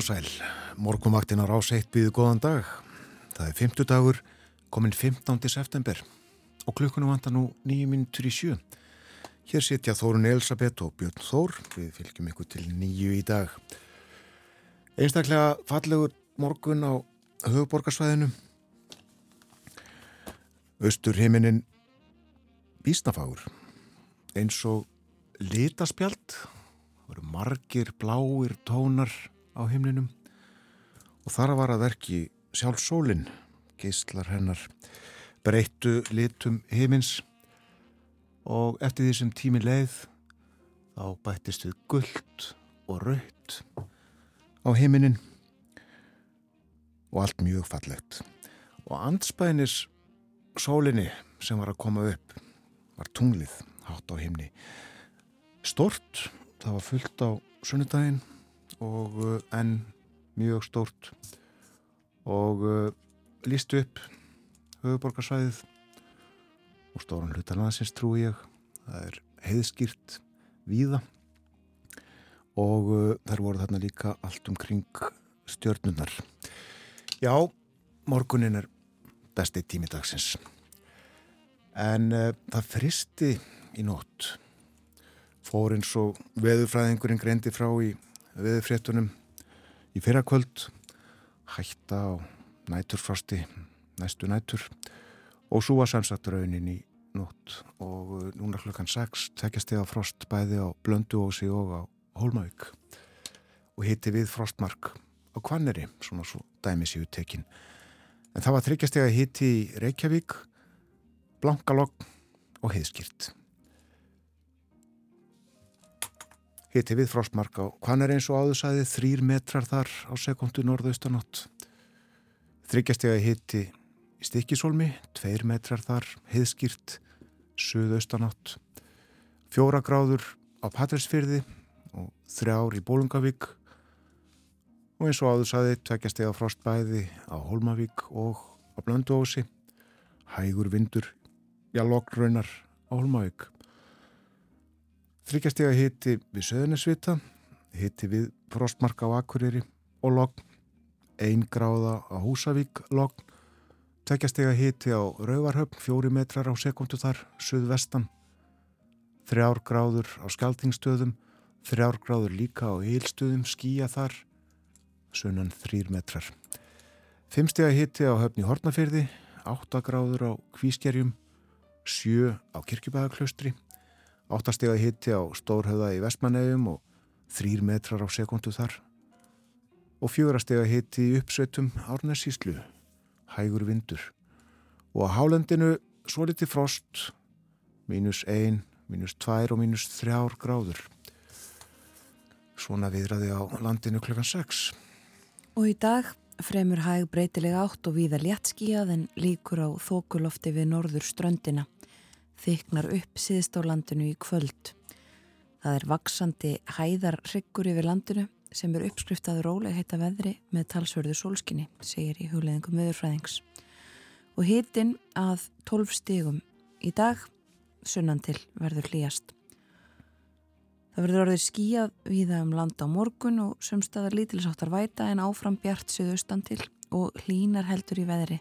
Og sæl, morgunvaktin á rás 1 býðu góðan dag. Það er 50 dagur, komin 15. september og klukkunum vantar nú 9 minútur í sjö. Hér sitja Þórun Elisabeth og Björn Þór, við fylgjum ykkur til nýju í dag. Einstaklega fallegur morgun á höfuborgarsvæðinu. Östur heiminin bísnafagur, eins og litaspjald, það voru margir bláir tónar á himninum. Og þar var að verki sjálf sólinn, geistlar hennar, breyttu litum himins. Og eftir því sem tími leið þá bættist við gullt og raut á himinin og allt mjög fallegt. Og anspænis sólinni sem var að koma upp var tunglið hátt á himni. Stort, það var fullt á sunnudaginn og uh, enn mjög stórt. Og uh, líst upp höfuborgarsvæðið og stóran hlutan aðeins trú ég. Það er heiðskýrt víða. Og uh, þar voru þarna líka allt umkring stjörnunar já, morgunin er besti tímidagsins en uh, það fristi í nótt. Fór eins og veðurfræðingurinn greindi frá í veðurfréttunum í fyrrakvöld. Hætta á næturfrosti næstu nætur. Og var samsagt raunin í nótt. Og uh, núna klukkan 6 tekjast ég á frost bæði á Blönduósi og á Hólmavík. Og hitti við frostmark á Kvanneri, svona svo dæmi séu tekin. En það var þryggjast ég að hitti í Reykjavík Blankalogg og heiðskýrt Hitti við frostmark á hvað er eins og áðursæði þrýr metrar þar á sekundu norðaustanátt. Þryggjastega hitti í stikkisólmi, tveir metrar þar, heiðskýrt, suðaustanátt. Fjóra gráður á Patræsfyrði og þrjár í Bólungavík og eins og áðursæði tveggjastega frostbæði á Holmavík og á Blönduósi. Hægur vindur, já lokgraunar á Holmavík. Þryggjastega hitti við Söðunisvita, hitti við Frostmark á Akureyri og logg, ein gráða á Húsavík logg, tveggjastega hitti á Rauvarhöfn, fjóri metrar á sekundu þar, söðvestan, þrjár gráður á Skaltingstöðum, þrjár gráður líka á Eilstöðum, skýja þar, sunnan þrýr metrar. Fimmstega hitti á höfni Hortnafyrði, átta gráður á Kvískerjum, sjö á Kirkjubæðaklaustri, áttastega hitti á Stórhauða í Vestmannegjum og þrýr metrar á sekundu þar. Og fjórastega hitti í uppsveitum Árnessíslu, hægur vindur. Og á hálendinu svo liti frost mínus ein, mínus tvær og mínus þrjár gráður. Svona viðraði á landinu klukkan 6 Og í dag fremur hæg breytilega átt og víða léttskíjað en líkur á þokulofti við norður ströndina þyknar upp síðst á landinu í kvöld. Það er vaksandi hæðarryggur yfir landinu sem er uppskriftaður róleg heita veðri með talsverðu sólskinni, segir í hugleðingum viðurfræðings. Og hitin að 12 stígum í dag, sunnan til verður hlýjast. Það verður orðið skíjað viða um land á morgun og sumstaðar lítilsáttar væta en áfram bjart söðustan til og hlínar heldur í veðri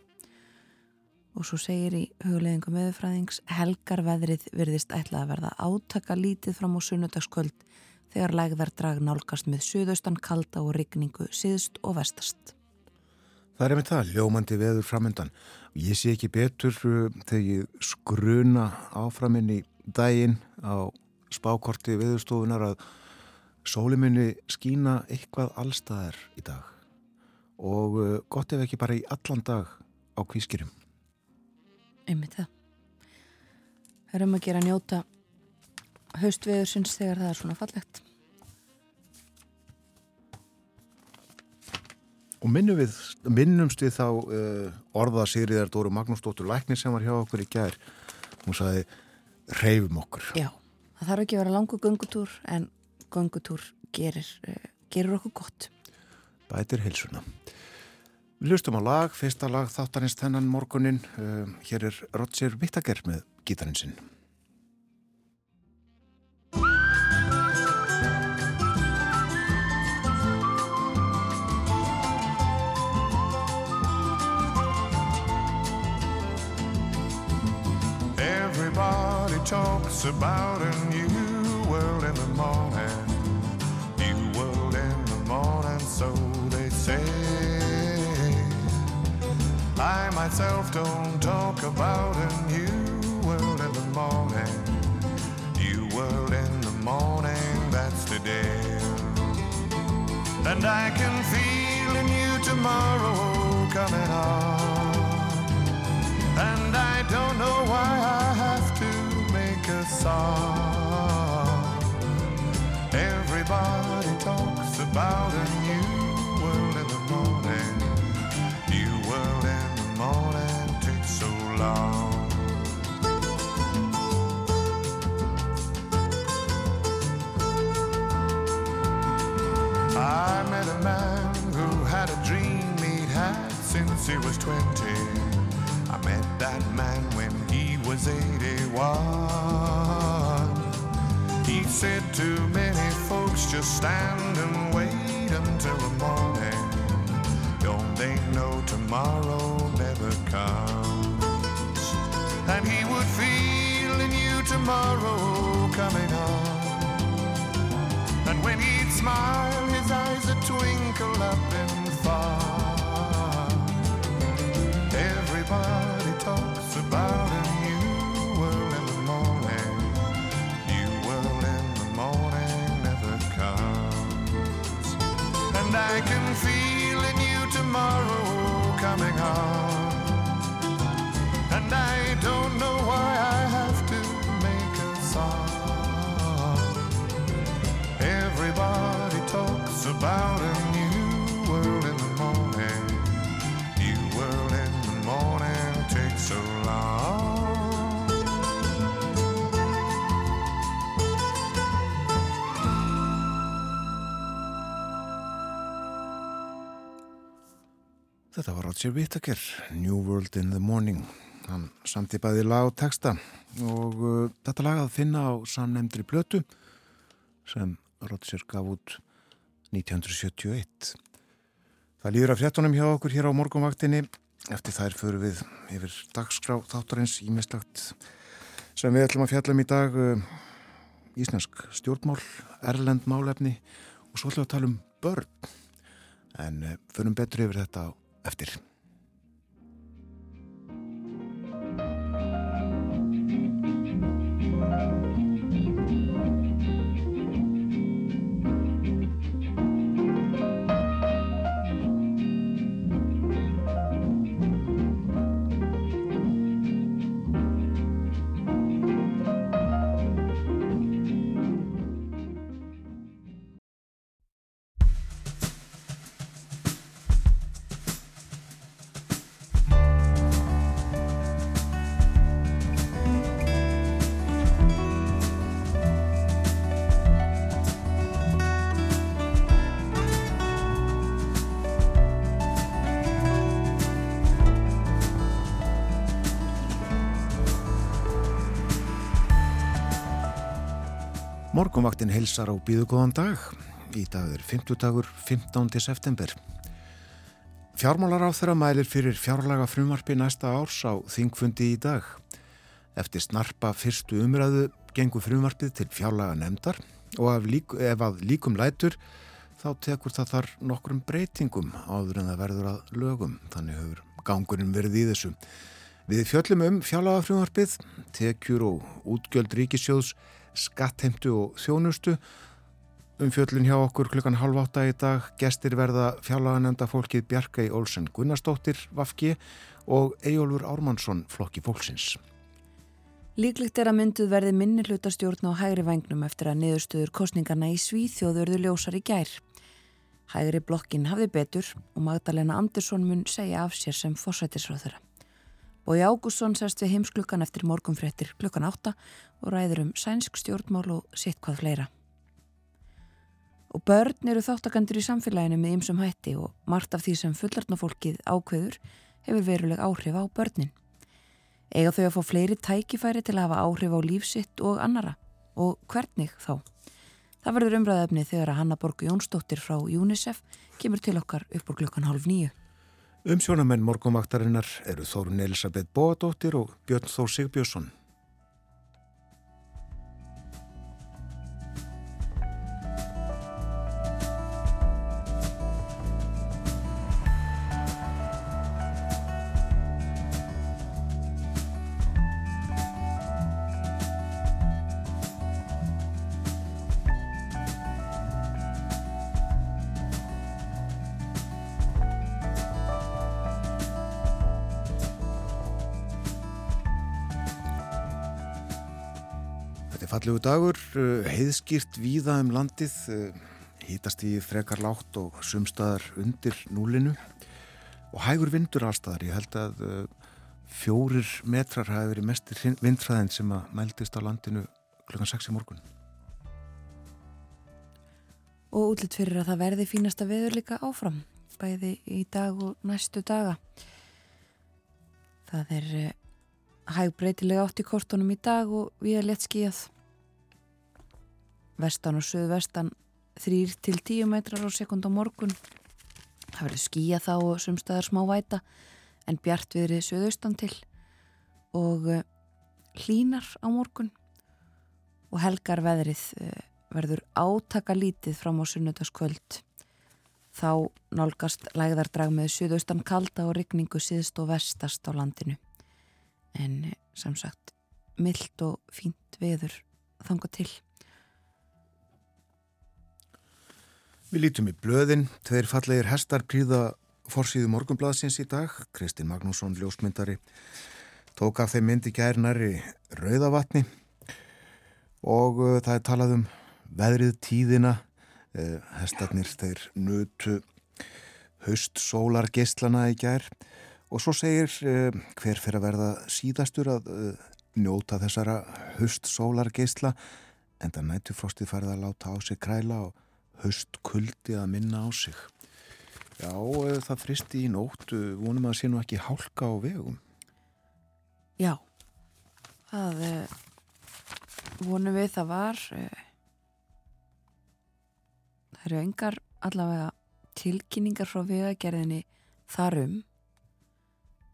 og svo segir í hugleðingum meðfræðings helgar veðrið virðist ætla að verða átaka lítið fram á sunnudagskvöld þegar lægðar drag nálgast með suðaustan kalda og rigningu síðst og vestast. Það er með það, ljómandi veður framöndan. Ég sé ekki betur uh, þegar ég skruna áframinn í daginn á spákorti veðurstofunar að sólimunni skína eitthvað allstaðar í dag og uh, gott ef ekki bara í allan dag á kvískirum einmitt það. Það er um að gera njóta haustveður sinns þegar það er svona fallegt. Og minnum við, minnumst við þá uh, orða Sigriðar Dóru Magnúsdóttur Læknir sem var hjá okkur í gær. Hún saði, reyfum okkur. Já, það þarf ekki að vera langu gungutúr en gungutúr gerir, uh, gerir okkur gott. Bætir heilsuna Við hlustum á lag, fyrsta lag þáttanins þennan morgunin. Uh, um, hér er Roger Vittager með gítarinn sinn. Everybody talks about a new world in the morning myself don't talk about a new world in the morning. New world in the morning, that's today. And I can feel a new tomorrow coming on. And I don't know why I have to make a song. Everybody talks about a long. I met a man who had a dream he'd had since he was 20. I met that man when he was 81. He said to many folks, just stand and wait until the morning. Don't they know tomorrow never comes? And he would feel a new tomorrow coming on. And when he'd smile, his eyes would twinkle up in the far. Everybody talks about a new world in the morning. New world in the morning never comes. And I can feel a new tomorrow coming on. And I don't know why I have to make a song. Everybody talks about a new world in the morning. New world in the morning takes so long. Þetta var Roger Whittaker, New World in the Morning. Hann samti bæði lag og texta og uh, þetta lag að finna á samnemndri blötu sem Roger gaf út 1971. Það líður að fréttunum hjá okkur hér á morgunvaktinni. Eftir þær förum við yfir dagskrá þáttarins ímislagt sem við ætlum að fjalla um í dag uh, íslensk stjórnmál, erlend málefni og svo ætlum við að tala um börn. En uh, förum betur yfir þetta eftir. Morgonvaktin heilsar á býðugóðan dag. Í dag er 50 dagur 15. september. Fjármálar á þeirra mælir fyrir fjárlaga frumvarpi næsta árs á þingfundi í dag. Eftir snarpa fyrstu umræðu gengur frumvarpið til fjárlaga nefndar og lík, ef að líkum lætur þá tekur það þar nokkrum breytingum áður en það verður að lögum. Þannig hefur gangurinn verið í þessu. Við fjöllum um fjárlaga frumvarpið, tekjur og útgjöld ríkisjóðs skattheimtu og þjónustu um fjöllun hjá okkur klukkan halv átta í dag gestir verða fjárlaganenda fólkið Bjarkei Olsen Gunnarsdóttir Vafki og Ejólfur Ármannsson flokki fólksins Líklegt er að mynduð verði minni hlutastjórn á hægri vagnum eftir að niðurstöður kostningarna í Svíþjóðurðu ljósar í gær. Hægri blokkin hafði betur og Magdalena Andersson mun segja af sér sem fórsættisröðara. Bói Ágússon sest við heimsklukkan eftir morgunfrettir klukkan átta og ræður um sænsk stjórnmál og sitt hvað fleira. Og börn eru þáttakandur í samfélaginu með ymsum hætti og margt af því sem fullartnafólkið ákveður hefur veruleg áhrif á börnin. Ega þau að fá fleiri tækifæri til að hafa áhrif á lífsitt og annara og hvernig þá? Það verður umræðaefni þegar að Hanna Borg Jónsdóttir frá UNICEF kemur til okkar upp úr klukkan hálf nýju. Umsjónamenn morgumvaktarinnar eru Þórun Elisabeth Bóadóttir og Björn Þór Sigbjörnsson. Fallegu dagur, uh, heiðskýrt víða um landið, hýtast uh, í frekar látt og sumstaðar undir núlinu og hægur vindur allstaðar. Ég held að uh, fjórir metrar hafi verið mestir vindræðin sem að mæltist á landinu klukkan 6 í morgun. Og útlitt fyrir að það verði fínasta veður líka áfram, bæði í dag og næstu daga. Það er hæg breytilega átt í kortunum í dag og við erum lett skíjað. Vestan og söðvestan þrýr til tíu metrar á sekund á morgun. Það verður skíjað þá og sumstaðar smá væta en bjart viðrið söðaustan til og eh, hlínar á morgun og helgar veðrið eh, verður átaka lítið fram á sunnudagskvöld. Þá nálgast lægðardrag með söðaustan kalda og rigningu síðst og vestast á landinu en eh, sem sagt myllt og fínt veður þanga til. Við lítum í blöðin, tveir fallegir hestar príða fórsýðu morgunblaðsins í dag, Kristinn Magnússon, ljósmyndari, tók af þeim myndi gærnari rauðavatni. Og uh, það er talað um veðrið tíðina, uh, hestarnir þeir nutu haust sólar geistlana í gær. Og svo segir uh, hver fyrir að verða síðastur að njóta þessara höstsólargeisla en það nætufrostið farið að láta á sig kræla og höstkuldi að minna á sig. Já, uh, það fristi í nótt, vonum að sé nú ekki hálka á vegum. Já, það vonum við það var. Það eru engar allavega tilkynningar frá vegagerðinni þarum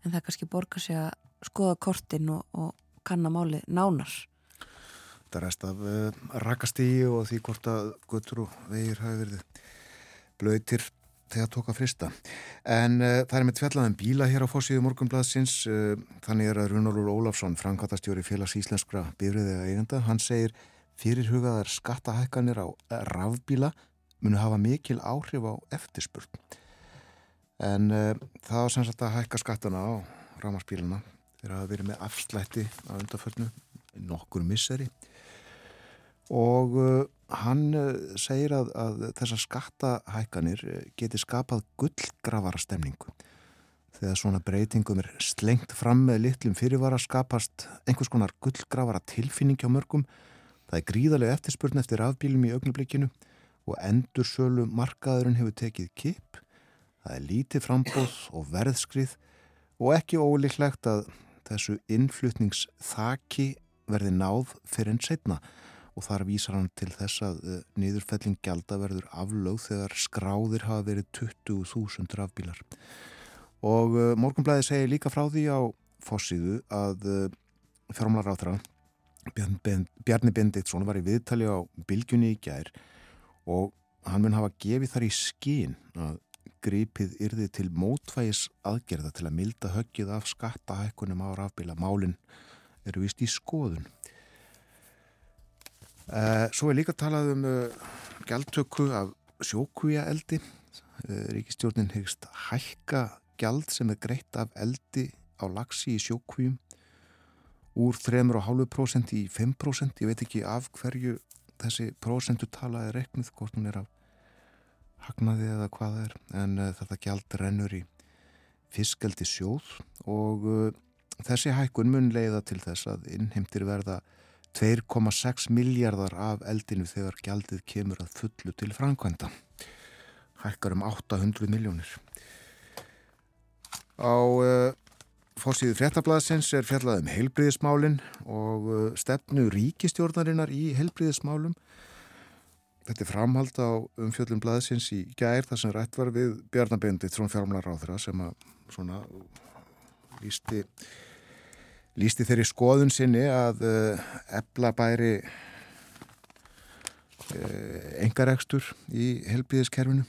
en það kannski borgar sig að skoða kortin og, og kannamáli nánar. Það rest af uh, rakastígi og því hvort að guttur og vegir hafi verið blöytir þegar tóka frista. En uh, það er með tvellaðan bíla hér á fórsíðu morgunbladsins, uh, þannig er að Runolur Ólafsson, framkvæmtastjóri félags íslenskra byrjuðið eigenda, hann segir fyrirhugaðar skattahækkanir á rafbíla munu hafa mikil áhrif á eftirspurn. En uh, það var sem sagt að hækka skattana á rámaspíluna þegar það verið með afslætti á undarförnu nokkur misseri og uh, hann uh, segir að, að þessar skattahækkanir geti skapað gullgrafara stemningu þegar svona breytingum er slengt fram með litlum fyrirvara skapast einhvers konar gullgrafara tilfinning hjá mörgum. Það er gríðarlega eftirspurn eftir afbílum í augnublikinu og endur sölu markaðurinn hefur tekið kip Það er lítið frambóð og verðskrið og ekki ólíklegt að þessu innflutningsþaki verði náð fyrir enn setna og þar vísar hann til þess að eh, niðurfelling gælda verður aflög þegar skráðir hafa verið 20.000 rafbílar. Og uh, Morgunblæði segir líka frá því á fórsíðu að uh, fjármálar átra Bjarni Bendiktsson var í viðtali á Bilgjunni í gær og hann mun hafa gefið þar í skín að gripið yrði til mótvægis aðgerða til að milda höggið af skattahækkunum á rafbíla. Málinn eru vist í skoðun. Uh, svo er líka talað um uh, gjaldtöku af sjókvíja eldi. Uh, Ríkistjórnin hegst hækka gjald sem er greitt af eldi á lagsi í sjókvíjum úr 3,5% í 5%. Ég veit ekki af hverju þessi prosentu tala er reknuð, hvort hún er af hagnaði eða hvað er en þetta gjald rennur í fiskaldi sjóð og þessi hækkun mun leiða til þess að innheimtir verða 2,6 miljardar af eldinu þegar gjaldið kemur að fullu til framkvæmda. Hækkar um 800 miljónir á uh, fórsíðu fréttablaðsins er fjallað um heilbriðismálin og stefnu ríkistjórnarinnar í heilbriðismálum Þetta er framhald á umfjöldum blaðsins í gær þar sem rætt var við Bjarnabindi trón fjármlar á þeirra sem að svona lísti, lísti þeirri skoðun sinni að uh, eh, ebla bæri uh, eh, engaregstur í helbíðiskerfinu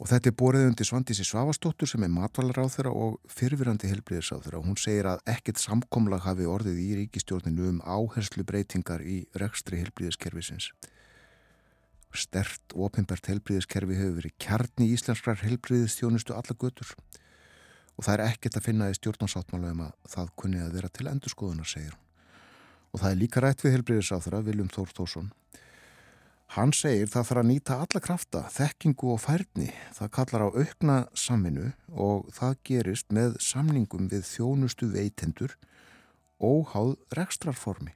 og þetta er borðið undir Svandísi Svavastóttur sem er þeirra og fyrfirandi helbíðis á þeirra og hún segir að ekkert samkomlag hafi orðið í ríkistjórninu um áherslu breytingar í rekstri helbíðiskerfisins Stert ofinbært helbriðiskerfi hefur verið kjarni í íslenskrar helbriðistjónustu alla götur. og það er ekkert að finna í stjórnarsáttmála um að það kunni að vera til endurskoðunar, segir hún. og það er líka rætt við helbriðisáþra Viljum Þór Þórsson Hann segir það þarf að nýta alla krafta, þekkingu og færni. Það kallar á aukna saminu og það gerist með samningum við þjónustu veitendur óháð rekstrarformi.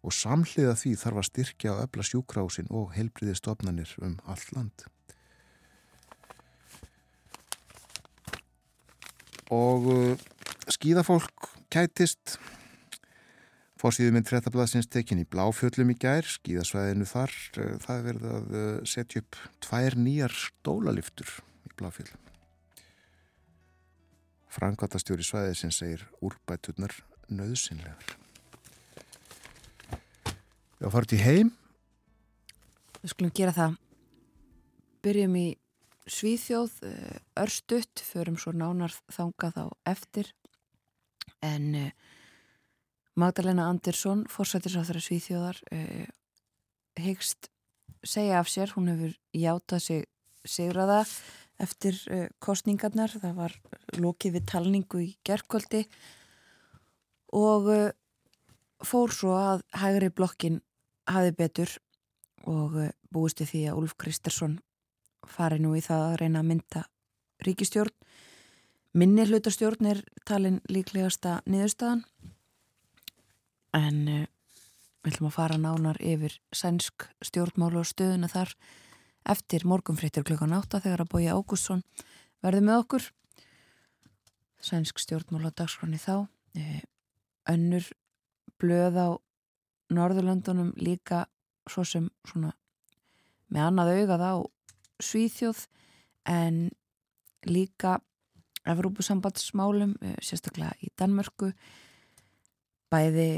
Og samhliða því þarf að styrkja og öfla sjúkrásin og heilbriði stofnanir um allt land. Og uh, skýðafólk kætist Fórsýðu mynd trettablaðsins tekin í Bláfjöllum í gær, skíðasvæðinu þar, eh, það verði að eh, setja upp tvær nýjar stólaliftur í Bláfjöllum. Frankvátastjóri svæðið sem segir úrbæturnar nöðsynlegar. Við áfært í heim. Við skulum gera það. Byrjum í Svíþjóð, eh, örstutt, förum svo nánar þangað á eftir. En Magdalena Andersson, fórsættisáþra Svíþjóðar, eh, hegst segja af sér, hún hefur játað sig sigraða eftir eh, kostningarnar, það var lokið við talningu í gerðkvöldi og eh, fór svo að hægri blokkin hafi betur og eh, búist í því að Ulf Kristersson fari nú í það að reyna að mynda ríkistjórn. Minni hlutastjórn er talin líklegasta niðurstaðan. En uh, við ætlum að fara nánar yfir sænsk stjórnmálu og stöðuna þar eftir morgunfrittir klukkan átta þegar að Bója Ágússon verði með okkur. Sænsk stjórnmálu á dagskroni þá. Uh, önnur blöð á Norðurlöndunum líka svo sem svona með annað augað á Svíþjóð en líka Evrópusambandsmálum, uh, sérstaklega í Danmörku bæði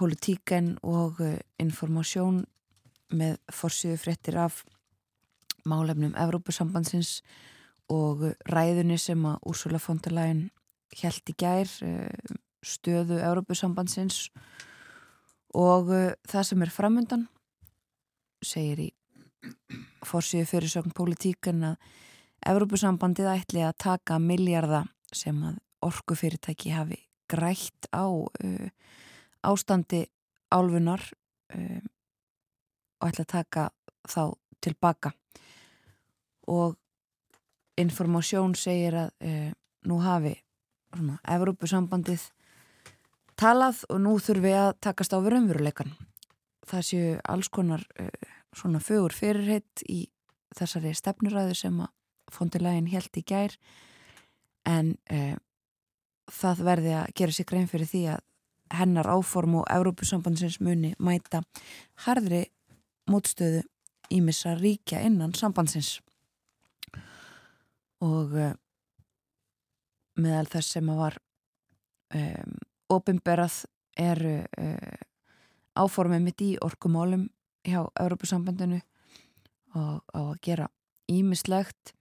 politíken og eh, informasjón með forsiðu fréttir af málefnum Evrópusambandsins og ræðunni sem að Úrsula von der Leyen held í gær eh, stöðu Evrópusambandsins. Og eh, það sem er framöndan segir í forsiðu fyrirsögn politíken að Evrópusambandið ætli að taka miljarda sem að orkufyrirtæki hafi grætt á uh, ástandi álfunar um, og ætla að taka þá tilbaka og informasjón segir að uh, nú hafi svona, Evrópusambandið talað og nú þurfum við að takast á við raunveruleikan það séu alls konar uh, svona fögur fyrirheit í þessari stefnuræðu sem að fondilegin held í gær. En uh, það verði að gera sig grein fyrir því að hennar áform og Európusambandsins muni mæta harðri mótstöðu ímissa ríkja innan sambandsins. Og uh, meðal þess sem að var um, ofinberað er uh, áformið mitt í orkumólum hjá Európusambandinu og á að gera ímislegt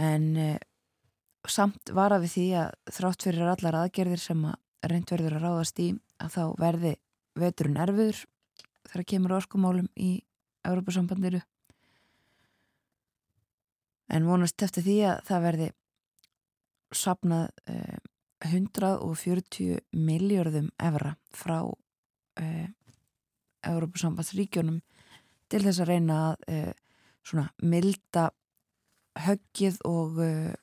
en uh, samt vara við því að þrátt fyrir allar aðgerðir sem að reyndverður að ráðast í að þá verði veturinn erfiður þegar kemur orkumálum í Európa-sambandiru en vonast eftir því að það verði sapnað eh, 140 miljardum evra frá eh, Európa-sambandsríkjónum til þess að reyna að eh, svona milda höggið og eh,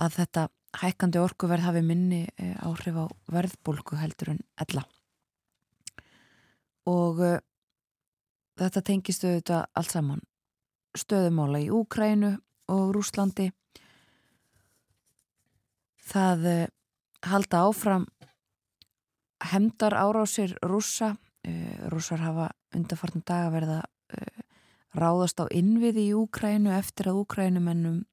að þetta hækkandi orkuverð hafi minni eh, áhrif á verðbólku heldur en ella. Og þetta tengistu þetta allt saman stöðumála í Úkrænu og Rúslandi það halda áfram hemdar árásir rússa uh, rússar hafa undarfartin daga verða ráðast á innviði í Úkrænu eftir að Úkrænumennum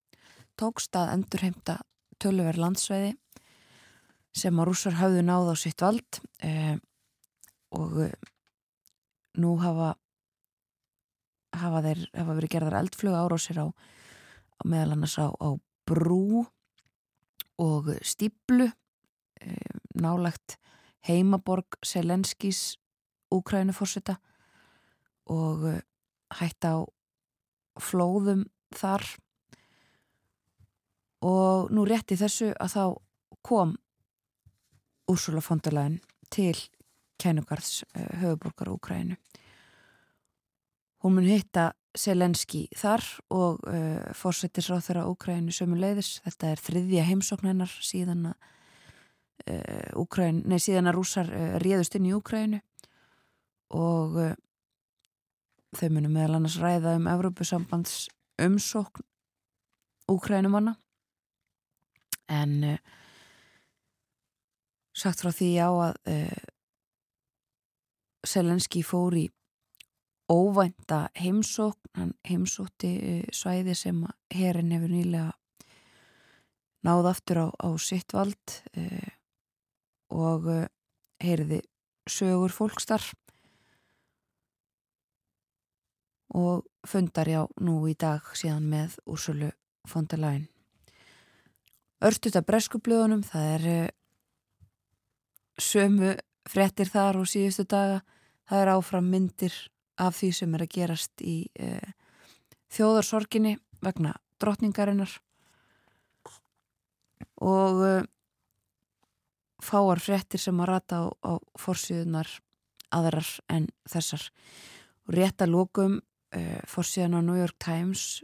tókst að endurheimta töluver landsveiði sem að rússar hafðu náð á sitt vald eh, og eh, nú hafa hafa þeir hafa verið gerðar eldflög árásir á, á meðal annars á, á brú og stíplu eh, nálagt heimaborg Selenskis Úkrænuforsita og eh, hætta á flóðum þar og nú rétti þessu að þá kom Úrsula Fondalæn til kænugarðs uh, höfuborgar Úkrænu. Hún mun hitta Selenski þar og uh, fórsettisráð þeirra Úkrænu sömu leiðis. Þetta er þriðja heimsóknennar síðan að Úkræn, nei síðan að rúsar uh, réðust inn í Úkrænu og uh, þau munum meðal annars ræða um Evrópusambands umsókn Úkrænumanna en sagt frá því á að Selenski fór í óvænta heimsókn, hann heimsótti svæði sem herin hefur nýlega náð aftur á, á sitt vald uh, og uh, heyriði sögur fólkstar og fundar já nú í dag síðan með Úrsulu Fondalæn. Örstuta breskublöðunum, það er uh, sömu frettir þar og síðustu daga, það er áfram myndir af því sem er að gerast í uh, þjóðarsorginni vegna drottningarinnar. Og uh, fáar frettir sem að rata á, á forsýðunar aðrar en þessar. Rétt að lókum uh, forsýðan á New York Times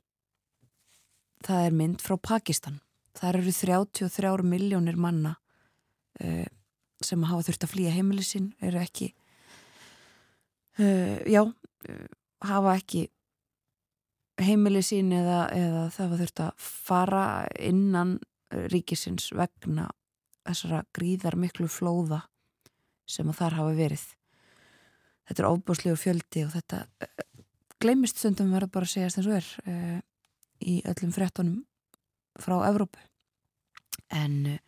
það er mynd frá Pakistan. Það eru 33 miljónir manna uh, sem hafa þurft að flýja heimili sinn, eru ekki uh, já hafa ekki heimili sín eða, eða það var þurft að fara innan ríkisins vegna þessara gríðar miklu flóða sem að þar hafa verið. Þetta er óbúslegu fjöldi og þetta gleimist stundum verður bara að segjast eins og er uh, í öllum frettunum frá Evrópu. En uh,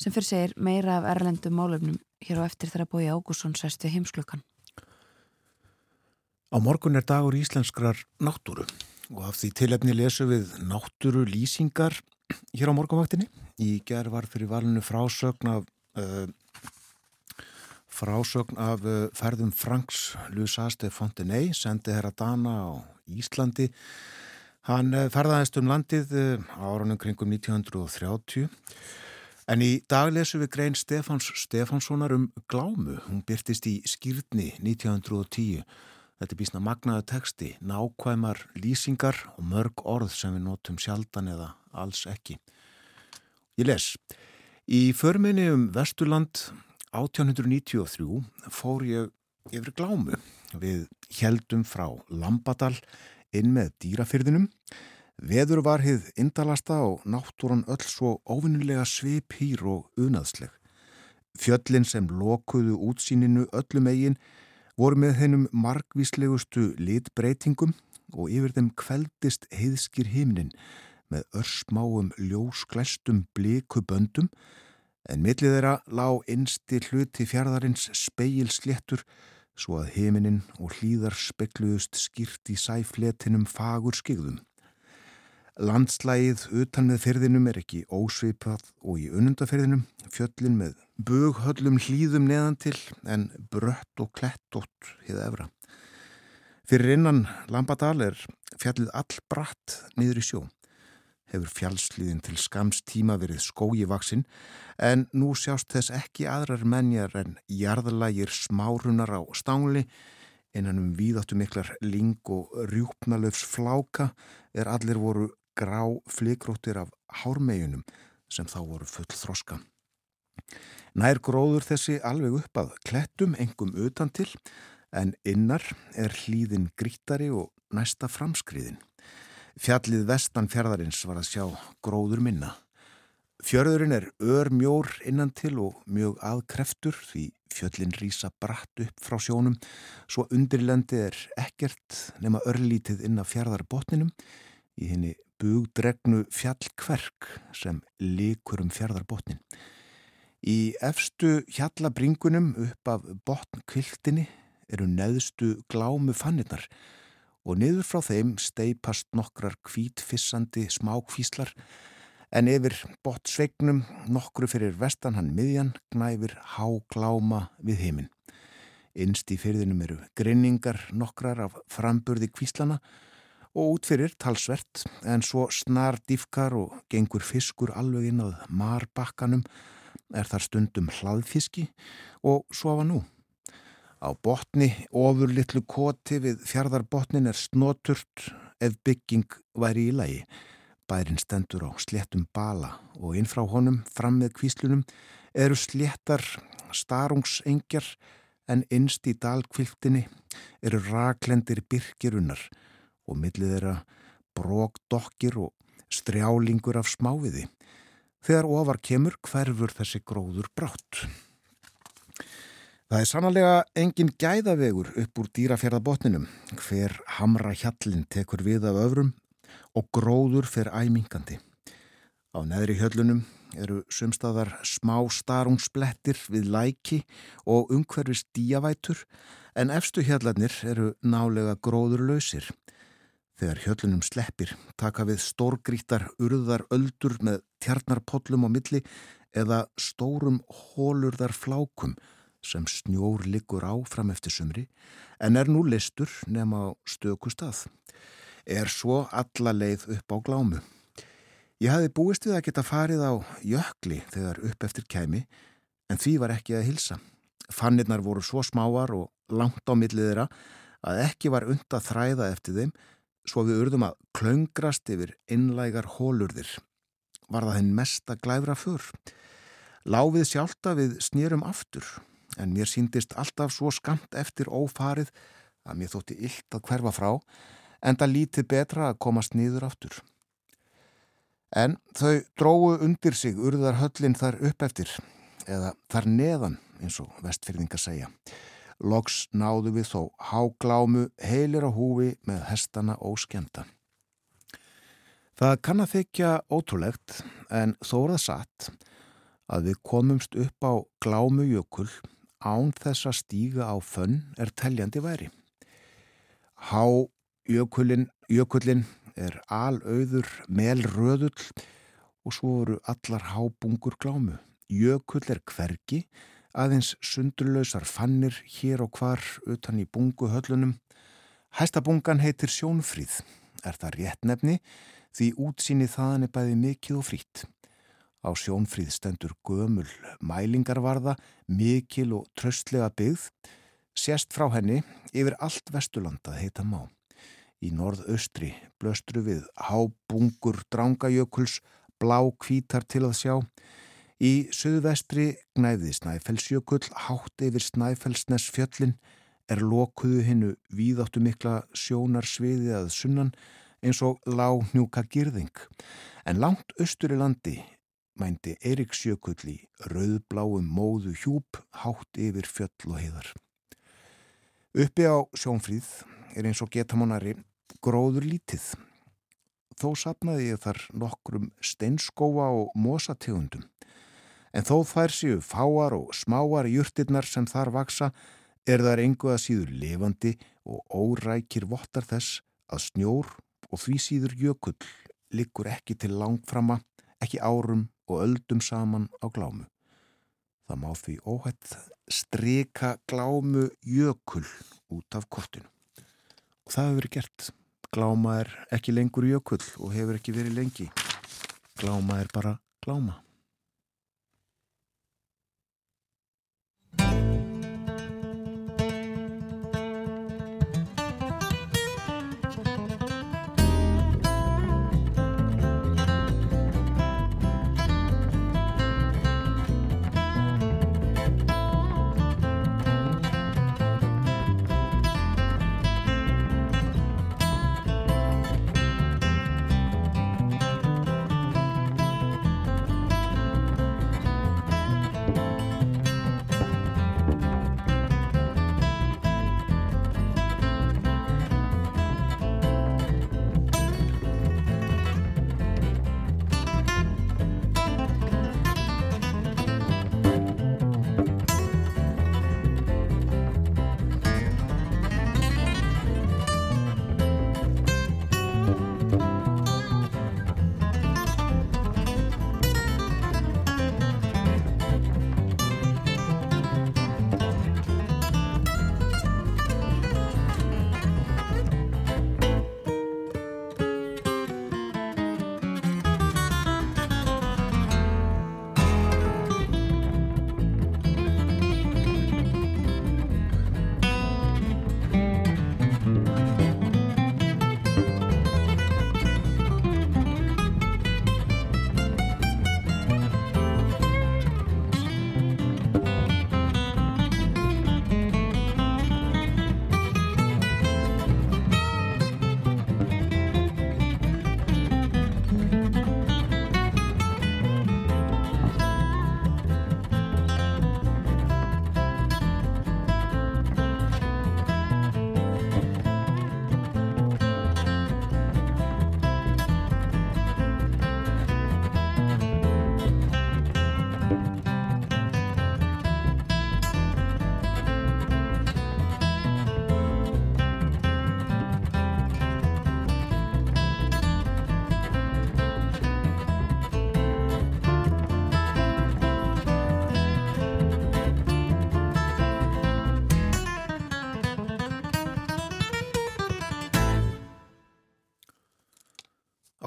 sem fyrir segir meira af erlendum málefnum hér á eftir þegar bói Ágússon sæst við heimsklökan Á morgun er dagur íslenskrar náttúru og af því tilefni lesu við náttúru lýsingar hér á morgunvaktinni. Í gerð var fyrir valinu frásögn af, uh, frásögn af uh, ferðum Franks Lusaste Fontenay, sendi herra Dana á Íslandi. Hann uh, ferðaðist um landið árunum kringum 1930. En í dag lesum við grein Stefáns Stefánssonar um glámu. Hún byrtist í skýrni 1910. Þetta er bísna magnaðu teksti, nákvæmar lýsingar og mörg orð sem við notum sjaldan eða alls ekki. Ég les. Í förminni um Vesturland 1893 fór ég yfir glámu. Við heldum frá Lambadal inn með dýrafyrðinum. Veður var hið indalasta og náttúran öll svo óvinnilega svip hýr og unaðsleg. Fjöllin sem lokuðu útsýninu öllum eigin voru með hennum margvíslegustu litbreytingum og yfir þeim kveldist heiðskir himnin með örsmáum ljósglestum blikuböndum en millið þeirra lág einsti hluti fjárðarins speil sléttur svo að himinin og hlýðar spekluðust skýrt í sæfletinum fagur skigðum. Landslægið utan með ferðinum er ekki ósveipað og í unnundaferðinum fjöllin með bughöllum hlýðum neðan til en brött og klettótt hiða efra. Fyrir innan Lambadal er fjallið all bratt niður í sjó. Hefur fjallsliðin til skamstíma verið skói vaksinn en nú sjást þess ekki aðrar menjar en jarðlægir smárunar á stángli innan um víðáttu miklar ling og rjúpnalöfs fláka er allir voru grá flikróttir af hármeginum sem þá voru full þroska. Nær gróður þessi alveg upp að klettum engum utan til en innar er hlýðin grítari og næsta framskriðin. Fjallið vestan fjörðarins var að sjá gróður minna. Fjörðurinn er örmjór innan til og mjög aðkreftur því fjöllin rýsa bratt upp frá sjónum svo undirlendi er ekkert nema örlítið inn að fjörðarbotninum í henni bugdregnu fjallkverk sem likur um fjörðarbotnin. Í efstu hjallabringunum upp af botnkviltinni eru neðstu glámu fannirnar og niður frá þeim steipast nokkrar kvítfissandi smákvíslar en yfir bottsvegnum nokkru fyrir vestan hann miðjan knæfir hágláma við heiminn. Innst í fyrðinum eru grinningar nokkrar af framburði kvíslana og útfyrir talsvert en svo snar diffkar og gengur fiskur alveg inn á marbakkanum er þar stundum hlaðfiski og sofa nú. Á botni, ofur litlu koti við fjardarbotnin er snoturt ef bygging væri í lagi. Bærin stendur á sléttum bala og inn frá honum fram með kvíslunum eru sléttar starungsengjar en innst í dalkvilftinni eru raklendir byrkirunnar og millið þeirra brókdokkir og strjálingur af smáviði. Þegar ofar kemur hverfur þessi gróður brátt. Það er sannlega engin gæðavegur upp úr dýrafjörðabotninum hver hamra hjallin tekur við af öfrum og gróður fer æmingandi. Á neðri höllunum eru sumstaðar smá starungsblettir við læki og umhverfis díavætur en efstu hjallarnir eru nálega gróður lausir. Þegar höllunum sleppir taka við stórgrítar urðar öldur með tjarnarpollum á milli eða stórum hólurðar flákum sem snjór liggur á fram eftir sumri en er nú listur nema á stöku stað er svo alla leið upp á glámu. Ég hafi búist við að geta farið á jökli þegar upp eftir kæmi, en því var ekki að hilsa. Fannirnar voru svo smáar og langt á milliðra að ekki var und að þræða eftir þeim, svo við urðum að klöngrast yfir innlægar hólurðir. Var það henn mesta glæfra fyrr. Láfið sjálta við snýrum aftur, en mér síndist alltaf svo skamt eftir ófarið að mér þótti illt að hverfa frá, en það lítið betra að komast nýður áttur. En þau dróðu undir sig urðar höllin þar upp eftir, eða þar neðan, eins og vestfyrðingar segja. Loks náðu við þó háglámu heilir á húfi með hestana og skjönda. Það kann að þykja ótrúlegt, en þó það satt að við komumst upp á glámu jökul án þess að stíga á fönn er teljandi væri. Há Jökullin, jökullin er alauður melröðull og svo eru allar hábungur glámu. Jökull er hvergi, aðeins sundurlausar fannir hér og hvar utan í bunguhöllunum. Hæstabungan heitir Sjónfríð. Er það rétt nefni því útsýni þaðan er bæði mikið og frít. Á Sjónfríð stendur gömul mælingarvarða, mikil og tröstlega byggð. Sérst frá henni yfir allt Vesturlandað heita má. Í norðaustri blöstru við hábungur drangajökuls, blá kvítar til að sjá. Í söðvestri gnæði Snæfellsjökull, hátt yfir Snæfellsnes fjöllin, er lokuðu hinnu víðáttu mikla sjónarsviði að sunnan eins og lág hnjúka girðing. En langt austur í landi mændi Eiríksjökull í rauðbláum móðu hjúp, hátt yfir fjöll og heiðar. Uppi á sjónfríð er eins og getamonari gróður lítið. Þó sapnaði ég þar nokkrum steinskóa og mosategundum. En þó þær séu fáar og smáar júrtirnar sem þar vaksa er þar engu að síður levandi og órækir vottar þess að snjór og því síður jökull liggur ekki til langframa, ekki árum og öldum saman á glámu. Það má því óhætt streka glámu jökull út af kortinu. Og það hefur verið gert. Gláma er ekki lengur jökull og hefur ekki verið lengi. Gláma er bara gláma.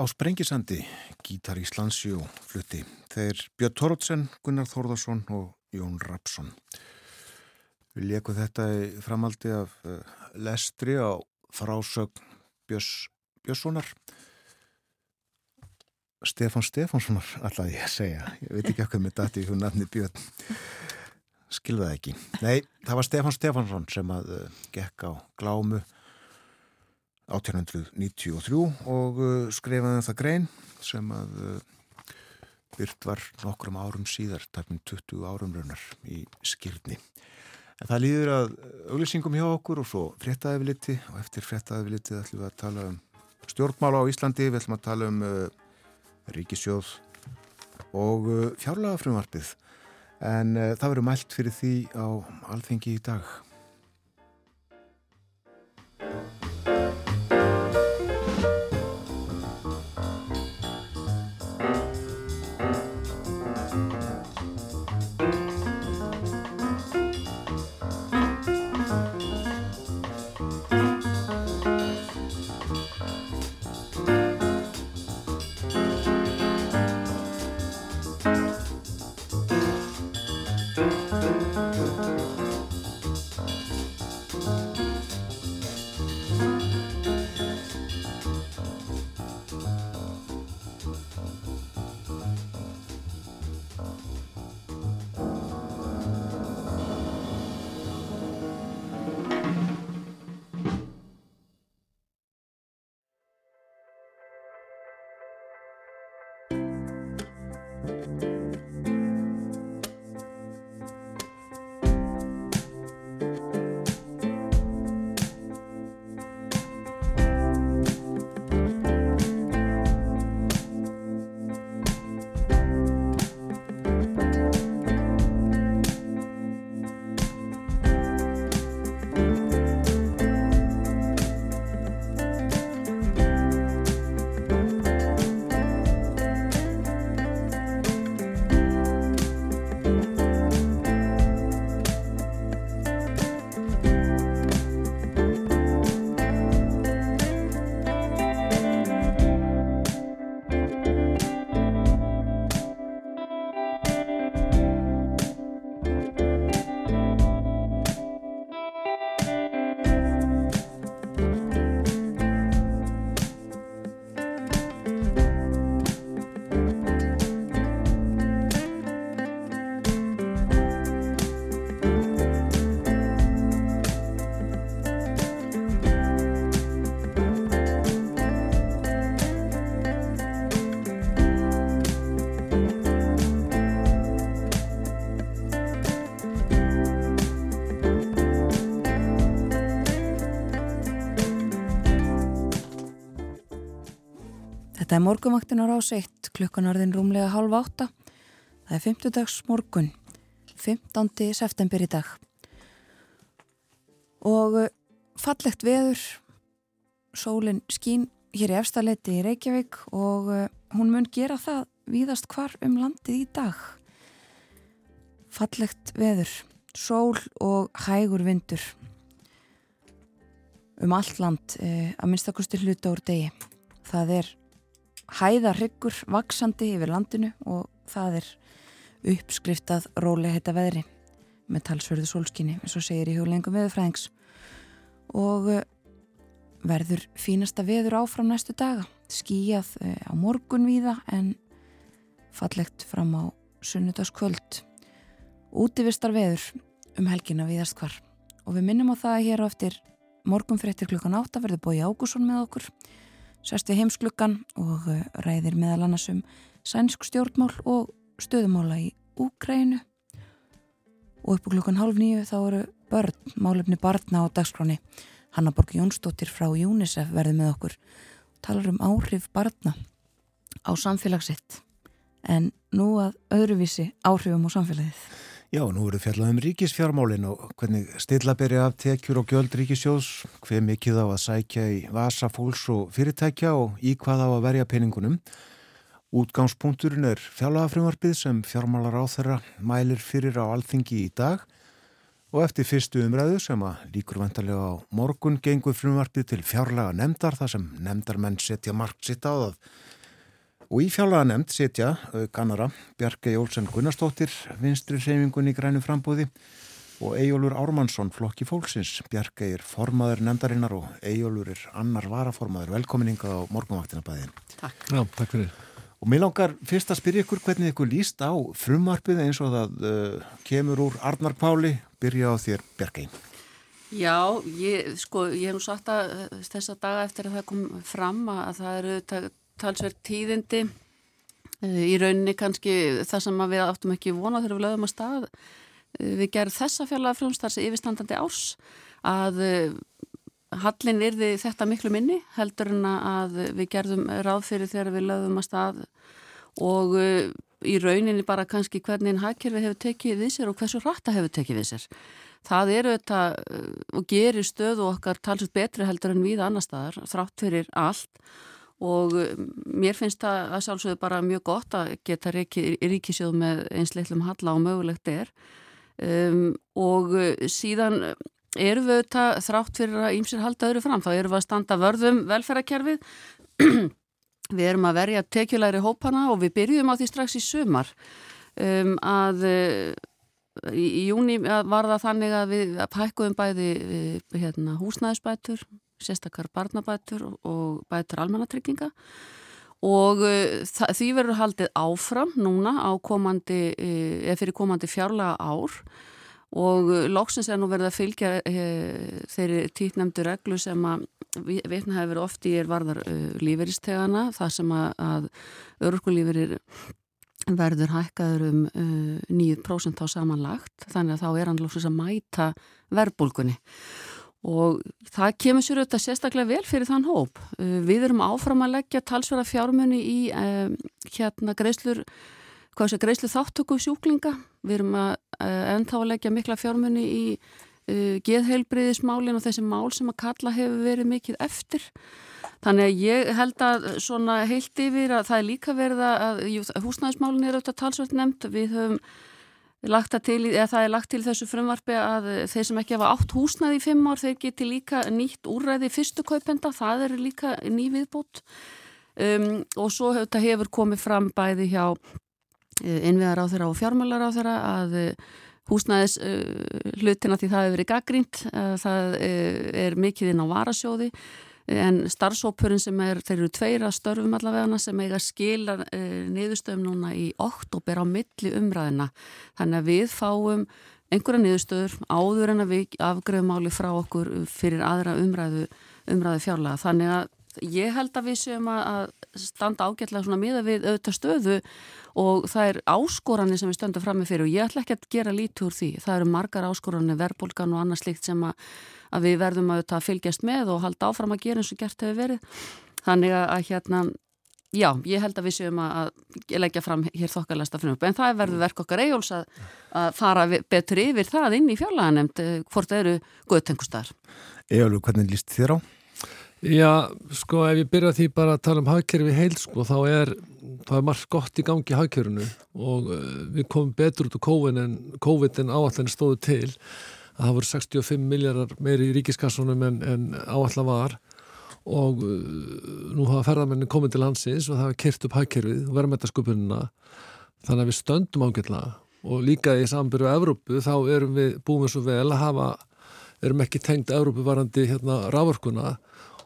Á Sprengisandi, Gítar Íslandsjó flutti. Þeir Björn Torótsen, Gunnar Þórðarsson og Jón Rapsson. Við leikum þetta í framaldi af uh, lestri á frásögn Björns Björnssonar. Stefán Stefánssonar, alltaf ég að segja. Ég veit ekki hvað með dati hún nafni Björn. Skilðaði ekki. Nei, það var Stefán Stefánsson sem að uh, gekk á glámu 1893 og uh, skrifaði um það grein sem að uh, byrt var nokkrum árum síðar, tæpum 20 árum raunar í skýrni. En það líður að auglýsingum hjá okkur og svo fréttaðefiliti og eftir fréttaðefiliti ætlum við að tala um stjórnmála á Íslandi, við ætlum að tala um uh, ríkisjóð og uh, fjárlega frumvarpið. En uh, það verður mælt fyrir því á alþengi í dag. Þetta er morgumvaktin á rás 1, klukkan orðin rúmlega halv átta. Það er 50 dags morgun, 15. september í dag. Og uh, fallegt veður, sólinn skín hér í efstaleiti í Reykjavík og uh, hún mun gera það víðast hvar um landið í dag. Fallegt veður, sól og hægur vindur um allt land, uh, að minnstakosti hluta úr degi. Það er hæðarryggur vaksandi yfir landinu og það er uppskriftað rólega heita veðri með talsverðu sólskinni eins og segir í hugleggingum veðurfræðings. Og eh, verður fínasta veður áfram næstu daga. Skíjað eh, á morgun víða en fallegt fram á sunnudagskvöld. Útivistar veður um helgina viðast hvar. Og við minnum á það hér á eftir morgun fyrir eftir klukkan átta verður bói Ágússon með okkur sest við heimsklukkan og uh, ræðir meðal annars um sænsk stjórnmál og stöðumála í Úgrænu og upp á klukkan halv nýju þá eru börn, málefni barna á dagskráni Hanna Borg Jónsdóttir frá UNICEF verði með okkur talar um áhrif barna á samfélagsitt en nú að öðruvísi áhrifum á samfélagið Já, nú eru fjallað um ríkisfjármálin og hvernig stilla byrja af tekjur og gjöld ríkisjós, hver mikið á að sækja í vasa fólks og fyrirtækja og í hvað á að verja peningunum. Útgangspunkturinn er fjárlagafrömmarpið sem fjármálar á þeirra mælir fyrir á alþingi í dag Og eftir fyrstu umræðu sem að líkur vantarlega á morgun gengur frumvarpið til fjárlega nefndar þar sem nefndarmenn setja margt sitt á það. Og í fjárlega nefnd setja kannara Bjarke Jólsen Gunnarsdóttir vinstri reyfingunni grænu frambúði og Ejólur Ármannsson flokki fólksins. Bjarke er formaður nefndarinnar og Ejólur er annar varaformaður. Velkominninga á morgunvaktina bæðin. Takk. Já, takk fyrir. Og mér langar fyrst að spyrja ykkur hvernig ykkur líst á frumarpið eins og það uh, kemur úr Arnarpáli, byrja á þér Björgein. Já, ég, sko, ég hef nú sagt að þessa daga eftir að það kom fram að það eru talsverð tíðindi uh, í rauninni kannski það sem við áttum ekki vona þegar við lögum að stað. Uh, við gerum þessa fjallega frumstars yfirstandandi árs að uh, Hallin yrði þetta miklu minni heldur en að við gerðum ráð fyrir þegar við lögum að stað og í rauninni bara kannski hvernig hagkerfi hefur tekið við sér og hversu rætta hefur tekið við sér. Það eru þetta og gerir stöðu okkar talsut betri heldur en við annar staðar þrátt fyrir allt og uh, mér finnst það að sjálfsögðu bara mjög gott að geta ríkisjóð með einsleitlum halla og mögulegt er. Um, og síðan erum við auðvitað þrátt fyrir að ímsir halda öðru fram, þá erum við að standa vörðum velferðarkerfið. Við erum að verja tekjulegri hópana og við byrjum á því strax í sumar. Um, að í, í júni var það þannig að við hækkuðum bæði hérna, húsnæðisbætur sérstakar barnabætur og bætur almannatrygginga. Og uh, því verður haldið áfram núna á komandi, eða fyrir komandi fjárlega ár og uh, loksins er nú verið að fylgja e, þeirri títnemdu reglu sem að vitna hefur ofti er varðar e, líferistegana þar sem að, að örgulíferir verður hækkaður um e, 9% á samanlagt. Þannig að þá er hann loksins að mæta verbulgunni og það kemur sér auðvitað sérstaklega vel fyrir þann hóp. Við erum áfram að leggja talsverða fjármunni í hérna greiðslur greiðslu þáttöku sjúklinga. Við erum að ennþá að leggja mikla fjármunni í uh, geðheilbriðismálin og þessi mál sem að kalla hefur verið mikið eftir. Þannig að ég held að svona heilt yfir að það er líka verið að húsnæðismálin er auðvitað talsvöld nefnd. Við höfum til, það er lagt til þessu frumvarfi að þeir sem ekki hafa átt húsnæði í fimm ár þeir geti líka nýtt úrræði fyrstu kaupenda, það er líka ný viðbútt um, og svo hefur, hefur komið fram bæði hjá Eh, innviðar á þeirra og fjármálar á þeirra að eh, húsnæðis uh, hlutina því það hefur verið gaggrínt það er mikið inn á varasjóði en starfsópurinn sem er, þeir eru tveira störfum allavegana sem eiga skila niðurstöðum núna í oktober á milli umræðina þannig að við fáum einhverja niðurstöður áður en að við afgröðum áli frá okkur fyrir aðra umræðu, umræðu fjárlega þannig að ég held að við séum að standa ágætlega svona miða við auðvitað stöðu og það er áskoranir sem við stöndum fram með fyrir og ég ætla ekki að gera lítið úr því. Það eru margar áskoranir, verbulgan og annað slikt sem að, að við verðum að fylgjast með og halda áfram að gera eins og gert hefur verið. Þannig að, hérna, já, ég held að við séum að, að leggja fram hér þokkalasta frumöp en það verður verk okkar eigjós að, að fara betur yfir það inn í fjárlaganemnd eh, hvort eru góðtengustar. Ejálur, hvernig líst þér á? Já, sko ef ég byrja því bara að tala um hagkerfi heil sko þá er, þá er margt gott í gangi í hagkerfinu og uh, við komum betur út á COVID en, COVID en áallan stóðu til. Að það voru 65 miljardar meiri í ríkiskassunum en, en áallan var og uh, nú hafa ferðarmennin komið til landsins og það hafa kert upp hagkerfið og verðmættasköpunina þannig að við stöndum ágjörlega og líka í sambyrju á Evrópu þá erum við búin svo vel að hafa erum ekki tengt Evrópu varandi hérna rávorkuna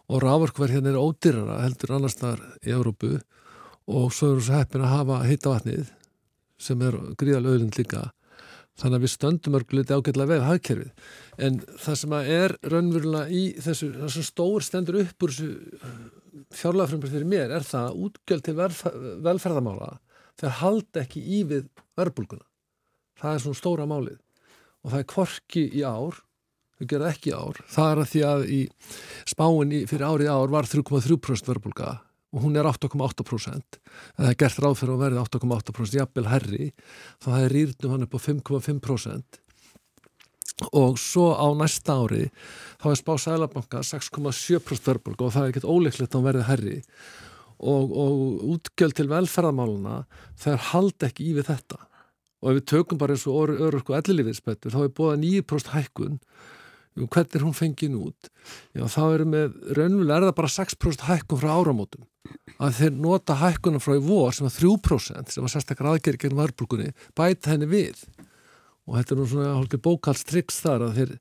og rávorkverð hérna er ódyrara heldur annars þar í Európu og svo við svo heppin að hafa hittavatnið sem er gríðalega auðvind líka. Þannig að við stöndum örguliti ágætlega veð hagkerfið. En það sem að er raunverulega í þessu, þessu stór stendur upp úr þessu fjárlagafrömbur fyrir mér er það að útgjöld til velferðamála þeir halda ekki í við verbulguna það er svona stóra málið. Og það er kvorki í ár þau gerða ekki ár. Það er að því að í spáin fyrir árið ár var 3,3% verbulga og hún er 8,8%. Það er gert ráð fyrir að verði 8,8% jafnvel herri, þá það er rýrnum hann upp á 5,5% og svo á næsta ári þá er spáð Sælabanka 6,7% verbulga og það er ekkert óleiklegt að hann verði herri og, og útgjöld til velferðamáluna þeir haldi ekki í við þetta og ef við tökum bara eins og örurku ellilífiðspettur þá er búið að 9% hækkun hvernig er hún fengið út? Já þá erum við raunverulega er það bara 6% hækkun frá áramótum. Að þeir nota hækkunum frá í vor sem var 3% sem var sérstaklega aðgerið gegn varbrúkunni bæta henni við. Og þetta er nú svona hálfgeir bókaldstryggs þar að þeir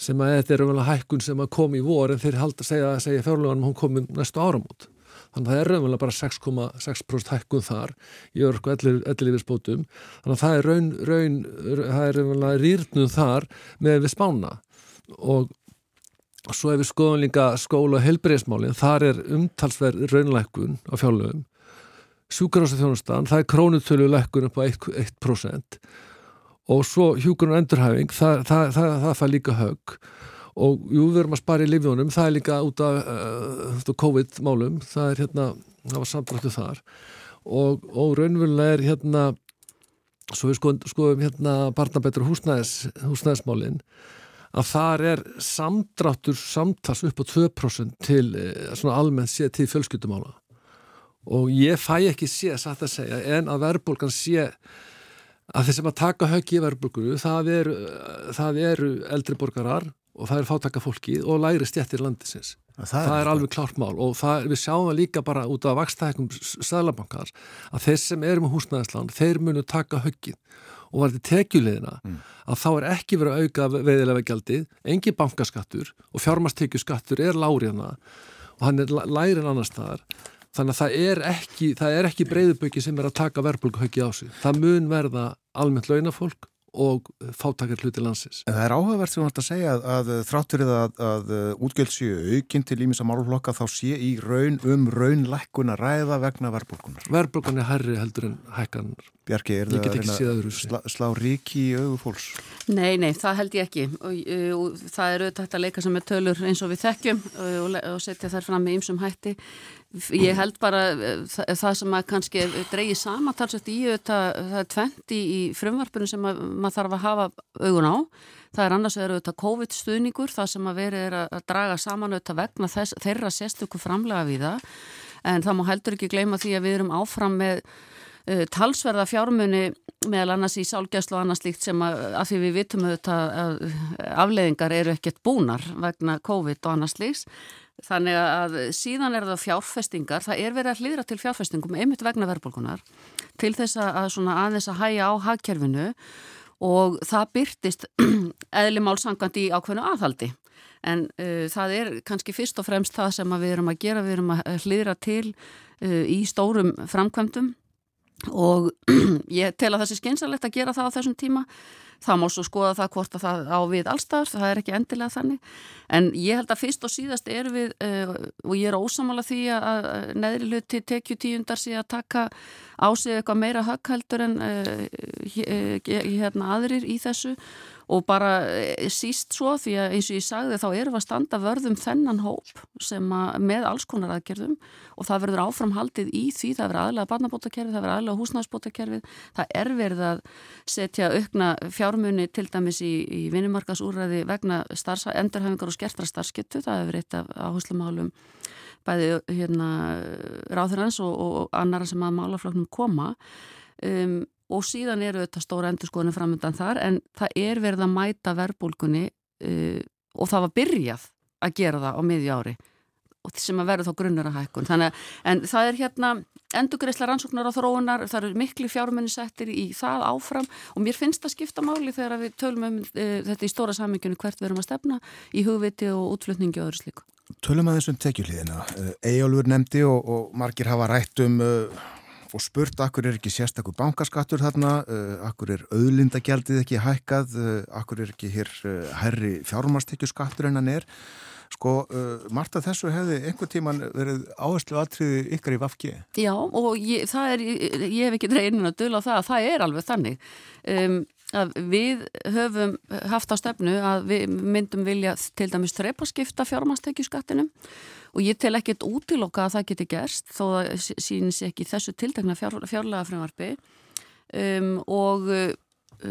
sem að þetta er raunverulega hækkun sem að komi í vor en þeir halda að segja, segja fjárleganum hún komi næstu áramót. Þannig að það er raunverulega bara 6,6% hækkun þar í örku ellilífisbótum þannig að það er raun, raun það er raunverulega rýrnum þar með við spána og svo ef við skoðum líka skóla og helbreyðsmálinn, þar er umtalsverð raunlækkun á fjárlöfum sjúkarása þjónustan, það er krónutölu lækkun upp á 1%, 1% og svo hjúkurinn og endurhæfing það, það, það, það fær líka högg. Og jú, við erum að spara í livjónum það er líka út af uh, COVID-málum, það er hérna það var samdráttu þar. Og, og raunverulega er hérna svo við skoðum, skoðum hérna barnabættur húsnæðis, húsnæðismálin að þar er samdráttur samtals upp á 2% til uh, svona almennt sé til fjölskyttumála og ég fæ ekki sé satt að segja en að verðbólgan sé að þeir sem að taka höggi í verðbólgunu það eru, það eru eldri borgarar og það er fátaka fólki og læri stjættir landisins. Það, það er, er alveg klart mál og það, við sjáum það líka bara út af vakstækum sælabankar að þeir sem eru með húsnæðisland, þeir munu taka höggin og var þetta tekjulegina mm. að þá er ekki verið að auka veiðilega gjaldið, engi bankaskattur og fjármastekjuskattur er láriðna og hann er lærin annars þar þannig að það er ekki, ekki breyðuböki sem er að taka verbulguhöggi á sig. Það mun verða almennt launafólk og fátakar hluti landsins. En það er áhugavert sem þú hægt að segja að, að þráttur eða að, að útgjöld séu aukinn til ímins að málflokka þá sé í raun um raunlækkun að ræða vegna verbulgunar. Verbulgun er herri heldur en hækkanar. Bjarki, er það að slá, slá ríki í auðu fólks? Nei, nei, það held ég ekki og, og það er auðvitað að leika sem er tölur eins og við þekkjum og, og setja þær fram með ýmsum hætti Ég held bara það, það sem að kannski dreyji samantalsett í auðvitað, það er tventi í frumvarpunum sem að, maður þarf að hafa augun á. Það er annars vegar auðvitað COVID-stuðningur, það sem að verið er að draga saman auðvitað vegna þess, þeirra sérstöku framlega við það. En það má heldur ekki gleyma því að við erum áfram með uh, talsverða fjármunni meðal annars í sálgæslu og annars líkt sem að, að því við vitum auðvitað að afleðingar eru ekkert búnar vegna COVID og annars líks. Þannig að síðan er það fjárfestingar, það er verið að hlýðra til fjárfestingum einmitt vegna verðbólkunar til þess að aðeins að hæja á hagkerfinu og það byrtist eðli málsangandi í ákveðnu aðhaldi. En uh, það er kannski fyrst og fremst það sem við erum að gera, við erum að hlýðra til uh, í stórum framkvæmdum og ég tel að það sé skynsalegt að gera það á þessum tíma það má svo skoða það hvort að það á við allstaðar, það er ekki endilega þannig. En ég held að fyrst og síðast er við uh, og ég er ósamála því að neðri hluti tekju tíundar sé að taka á sig eitthvað meira högghældur en uh, hérna aðrir í þessu. Og bara síst svo því að eins og ég sagði þá erum við að standa vörðum þennan hóp sem með alls konar aðgerðum. Og það verður áframhaldið í því, það verður aðlega barnabótakerfið, það verður aðlega húsnæðsbótakerfið, það er verið að setja aukna fjármunni til dæmis í, í vinnumarkasúræði vegna endurhafingar og skertra starfskyttu, það hefur eitt af áherslumálum bæði hérna, ráðurans og, og annara sem að málafloknum koma. Um, og síðan eru þetta stóra endurskoðinu framöndan þar en það er verið að mæta verbulgunni uh, og það var byrjað að gera það á miðju ári sem að verður þá grunnur að hækkun þannig að það er hérna endurgreisla rannsóknar og þróunar, það eru miklu fjármenni settir í það áfram og mér finnst það skipta máli þegar við tölum um e, þetta í stóra sammyggjunu hvert við erum að stefna í hugviti og útflutningi og öðru slíku. Tölum að þessum tekjuliðina. Ejólfur nefndi og, og margir hafa rætt um uh, og spurt akkur er ekki sérstakur bankaskattur þarna, uh, akkur er auðlindagjaldið ekki hækkað, uh, akkur er ekki hér herri fjármastekjuskattur en hann er. Sko, uh, Marta, þessu hefði einhver tíman verið áherslu aðtriði ykkar í Vafki? Já, og ég, er, ég hef ekki dreinin að dula það að það er alveg þannig. Um, við höfum haft á stefnu að við myndum vilja til dæmis þreipaskipta fjármastekjuskattinum og ég tel ekkert útilokka að það geti gerst þó að síns ekki þessu tiltegna fjár, fjárlega frumvarfi um, og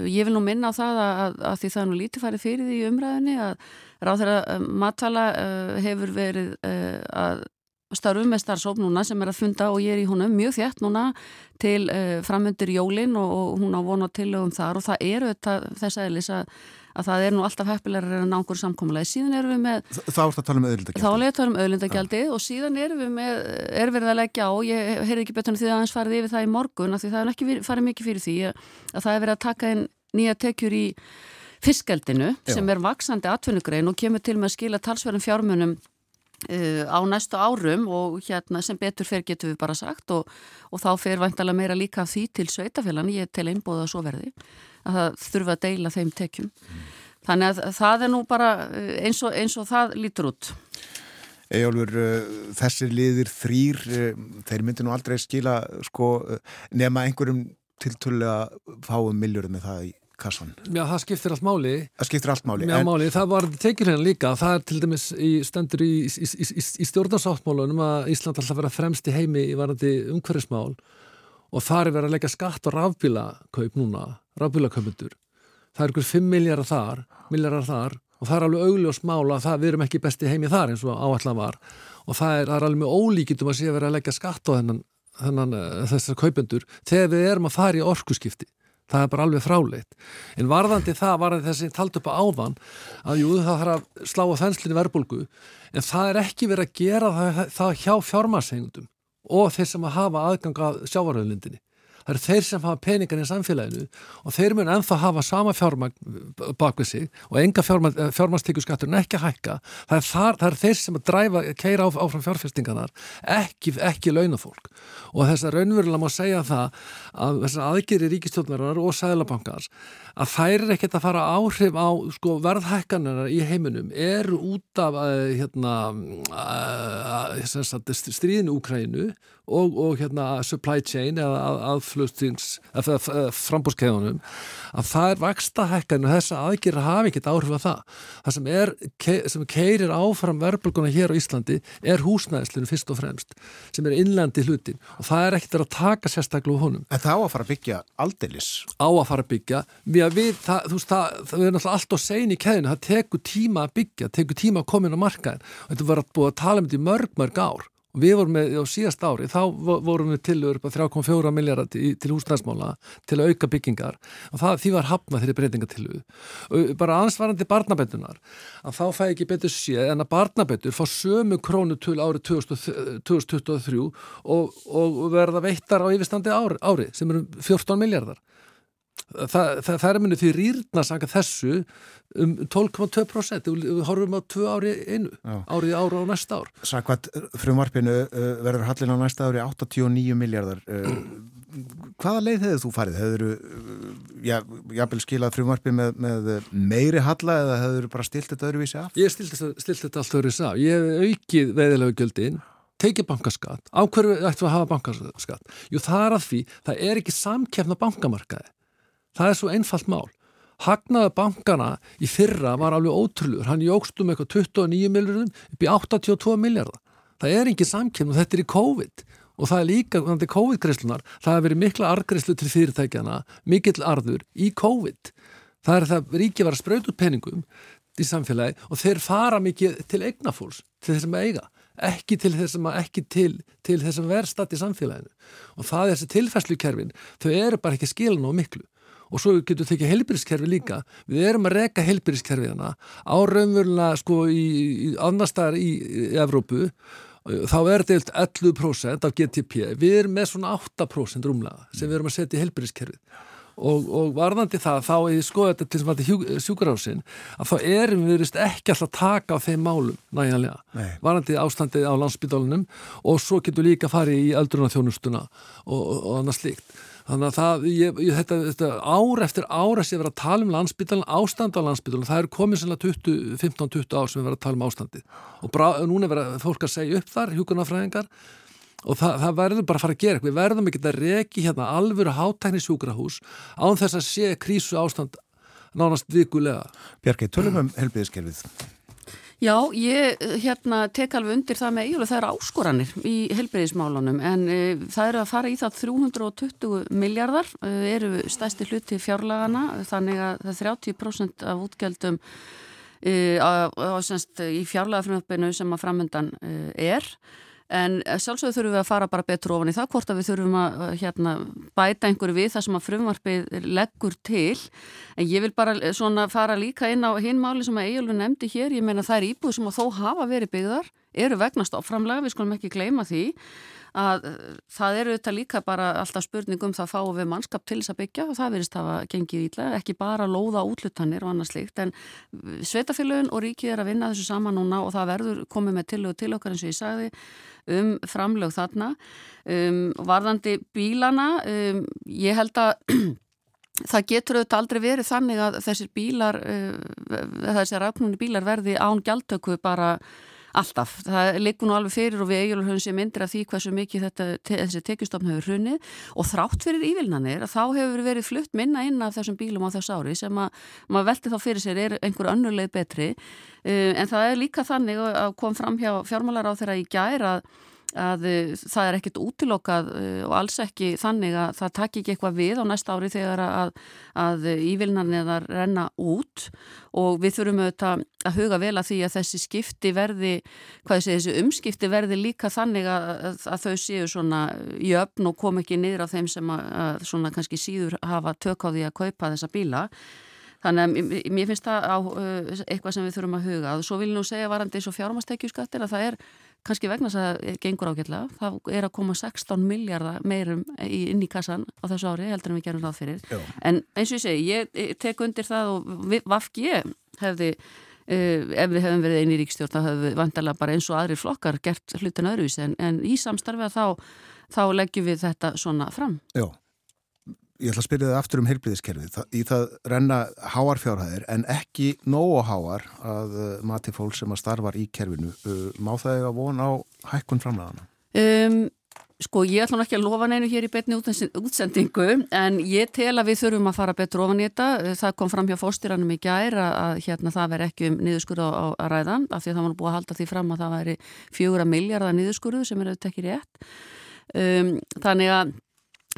ég vil nú minna á það að, að, að því það er nú lítið farið fyrir því umræðinni að ráð þeirra uh, matala uh, hefur verið uh, að starfum með starfsóp núna sem er að funda og ég er í honum mjög þétt núna til uh, framöndir jólin og, og hún á vona tilögum þar og það eru þess aðeins að að það er nú alltaf heppilegar en ángur samkómulegi. Síðan erum við með... Þá er það að tala um auðlindagjaldi. Þá er að tala um auðlindagjaldi og síðan erum við með, er verið að leggja á, ég heyrði ekki betur en því að hans farið yfir það í morgun, af því það er ekki farið mikið fyrir því að það er verið að taka inn nýja tekjur í fiskaldinu sem er vaksandi atvinnugrein og kemur til með að skila talsverðum fjármunum uh, á næstu árum og hérna sem betur fer getur við bara sagt og, og þá fer vantalega meira líka því til sveitafélan, ég tel einbóða svo verði að það þurfa að deila þeim tekjum. Mm. Þannig að það er nú bara uh, eins og, eins og það lítur út. Ejólfur, uh, þessir liðir þrýr, uh, þeir myndir nú aldrei skila sko, nema einhverjum tiltölulega fáum miljórum með það í kassan. Já, það skiptir allt máli. Það skiptir allt máli. Já, en... máli. Það var tekið hérna líka. Það er til dæmis í stendur í, í, í, í stjórnarsáttmálunum að Ísland alltaf vera fremst í heimi í varandi umhverfismál og það er verið að leggja skatt á rafbílakaup núna, rafbílakaupundur. Það er ykkur 5 miljardar þar, miljardar þar og það er alveg augljós mála að það, við erum ekki besti heimi þar eins og áallan var. Og það er, það er alveg með ólíkitum að sé að vera að leggja skatt á þennan, þennan eh, þessar kaupendur þegar við erum að fara í orkusskipti það er bara alveg fráleitt. En varðandi það, varðandi þessi talt upp á áðan að jú það þarf að slá á þenslinni verbulgu en það er ekki verið að gera það, það hjá fjármarsengundum og þeir sem að hafa aðgang að sjávaröðlindinni það eru þeir sem hafa peningar í samfélaginu og þeir mun ennþá hafa sama fjármagn bak við sig og enga fjármagstíkuskattur en ekki að hækka. Það er, þar, það er þeir sem að dræfa, keira á, áfram fjárfestinganar ekki, ekki launafólk. Og þess að raunverulega má segja það að þessar aðgeri ríkistjóðnarar og sæðlabankars að þær er ekkert að fara áhrif á sko, verðhækkanar í heiminum eru út af uh, hérna, stríðinu Úkrænu og, og hérna, supply chain eða aðflustins frambúrskeiðunum að það er vaksta hækkan og þess að aðgjörða hafi ekkert áhrif að það. Það sem, er, sem keirir áfram verðbölguna hér á Íslandi er húsnæðislinu fyrst og fremst sem er innlendi hlutin og það er ekkert að taka sérstaklega honum. En það á að fara að byggja aldeilis? Á að fara að byggja. Við, það, veist, það, það er náttúrulega allt á segni í keðinu, það tekur tíma að byggja, tekur tíma að koma inn á markaðin og þetta var að búið að tala um þetta í mörg, mörg ár við vorum með á síðast ári, þá vorum við til 3,4 miljardar til, húsnæðsmála til að auka byggingar. Og það, því var hafnað þeirri breytingatillu og bara ansvarandi barnabætunar að þá fæ ekki betur séð en að barnabætur fá sömu krónu til árið 2023 og, og verða veittar á yfirstandi ári, ári sem eru 14 miljardar það, það, það er myndið því rýrna sanga þessu um 12,2% við horfum á tvö ári einu Já. árið ára á næsta ár Sakvært frumvarpinu uh, verður hallin á næsta ári 89 miljardar uh, hvaða leið hefur þú farið? hefur þú já, jábel skilað frumvarpi með, með meiri halla eða hefur þú bara stilt þetta öðruvísi af? Ég stilt þetta allt öðruvísi af ég hef aukið veðilegu göldin tekið bankaskatt, á hverju ættum við að hafa bankaskatt? Jú það er að því það er ekki samkefna bankamarkaði Það er svo einfalt mál. Hagnaða bankana í fyrra var alveg ótrúlur. Hann jógst um eitthvað 29 miljardum upp í 82 miljardar. Það er ekki samkynn og þetta er í COVID og það er líka, þannig að COVID-greislunar, það hefur verið mikla argreislu til fyrirtækjana, mikill arður í COVID. Það er það ríki var að spröyt út peningum í samfélagi og þeir fara mikið til eignafólks, til þessum eiga ekki til þessum að ekki til, til þessum verðstatt í samfélaginu og það er þessi tilfærslukerfin, þau eru bara ekki skilin á miklu og svo getur við tekið heilbyrðiskerfi líka. Við erum að reka heilbyrðiskerfiðana á raunverulega sko í, í annar staðar í, í Evrópu. Þá er þetta 11% af GTP við erum með svona 8% rúmlega sem við erum að setja í heilbyrðiskerfið og, og varðandi það þá er sko þetta til sem var til sjúkarásin að þá erum við ekki alltaf að taka á þeim málum næjanlega, Nei. varðandi ástandið á landsbytálunum og svo getur líka farið í eldrunarþjónustuna og, og, og annað slíkt Þannig að það, ég, þetta, þetta ár eftir ára sem ég verið að tala um landsbytalan, ástand á landsbytalan, það er komið sannlega 15-20 ár sem við verið að tala um ástandi og brá, núna verið fólk að segja upp þar, hjúkunarfræðingar og það, það verður bara að fara að gera eitthvað, við verðum ekki að reki hérna alvöru hátækni sjúkrahús án þess að sé krísu ástand nánast vikulega. Bjarki, tölum um helbiðiskerfið. Já, ég hérna tek alveg undir það með eiginlega það eru áskoranir í helbreyðismálunum en e, það eru að fara í það 320 miljardar e, eru stæsti hluti fjárlagana þannig að það er 30% af útgjöldum e, á, á, semst, í fjárlagafröfnum sem að framöndan er En sjálfsögðu þurfum við að fara bara betur ofan í það hvort að við þurfum að hérna, bæta einhverju við það sem að frumvarpið leggur til. En ég vil bara svona fara líka inn á hinmáli sem að Egilur nefndi hér. Ég meina það er íbúð sem að þó hafa verið byggðar, eru vegnast áframlega, við skulum ekki gleyma því að eh, það eru þetta líka bara alltaf spurningum það fáum við mannskap til þess að byggja? Og það verist að gengið ítla, ekki bara lóða útlutanir og annað slikt en sveitafélagin og ríkið er að vinna þessu saman núna og það verður komið með tillögu til okkar eins og ég sagði um framlög þarna. Um, varðandi bílana um, ég held að það getur auðvitað aldrei verið þannig að þessir bílar uh, þessir rafnunni bílar verði án gjaldtöku bara alltaf. Það likur nú alveg fyrir og við eigjum hún sem myndir að því hversu mikið þetta, þessi tekjustofn hefur hrunnið og þrátt fyrir ívilnanir þá hefur verið flutt minna inn af þessum bílum á þess ári sem að maður velti þá fyrir sér er einhver önnurleið betri uh, en það er líka þannig að kom fram hjá fjármálar á þeirra í gæra að að uh, það er ekkert útilokkað uh, og alls ekki þannig að það takk ekki eitthvað við á næsta ári þegar að, að ívilnarniðar renna út. Og við þurfum auðvitað að huga vel að því að þessi skipti verði, hvað sé þessi umskipti verði líka þannig að, að, að þau séu svona í öfn og kom ekki niður á þeim sem að svona kannski síður hafa tök á því að kaupa þessa bíla. Þannig að mér finnst það á uh, eitthvað sem við þurfum að huga og svo vil ég nú segja varandi eins og fjármastekjuskattir að það er kannski vegna þess að gengur ágætlega það er að koma 16 miljardar meirum inn í kassan á þessu ári heldur en við gerum það fyrir. Já. en eins og ég segi, ég tek undir það og Vafki hefði uh, ef við hefum verið eini ríkstjórn þá hefum við vantarlega bara eins og aðri flokkar gert hlutin öðruvísi. En, en í samstarfi þá, þá leggjum við þetta svona fram. Já Ég ætla að spyrja það aftur um heilblíðiskerfið. Í það renna háarfjárhæðir en ekki nógu háar að uh, mati fólk sem að starfar í kerfinu. Uh, má það eiga von á hækkun framlegana? Um, sko ég ætla ekki að lofa neinu hér í betni útsendingu en ég tel að við þurfum að fara betur ofan í þetta. Það kom fram hjá fóstýranum í gær að, að hérna, það veri ekki um niðurskurðu á, á ræðan af því að það var búið að halda því fram að það væri fjögra miljardar niðurskurðu sem er auðvitað ekki rétt. Um, þannig að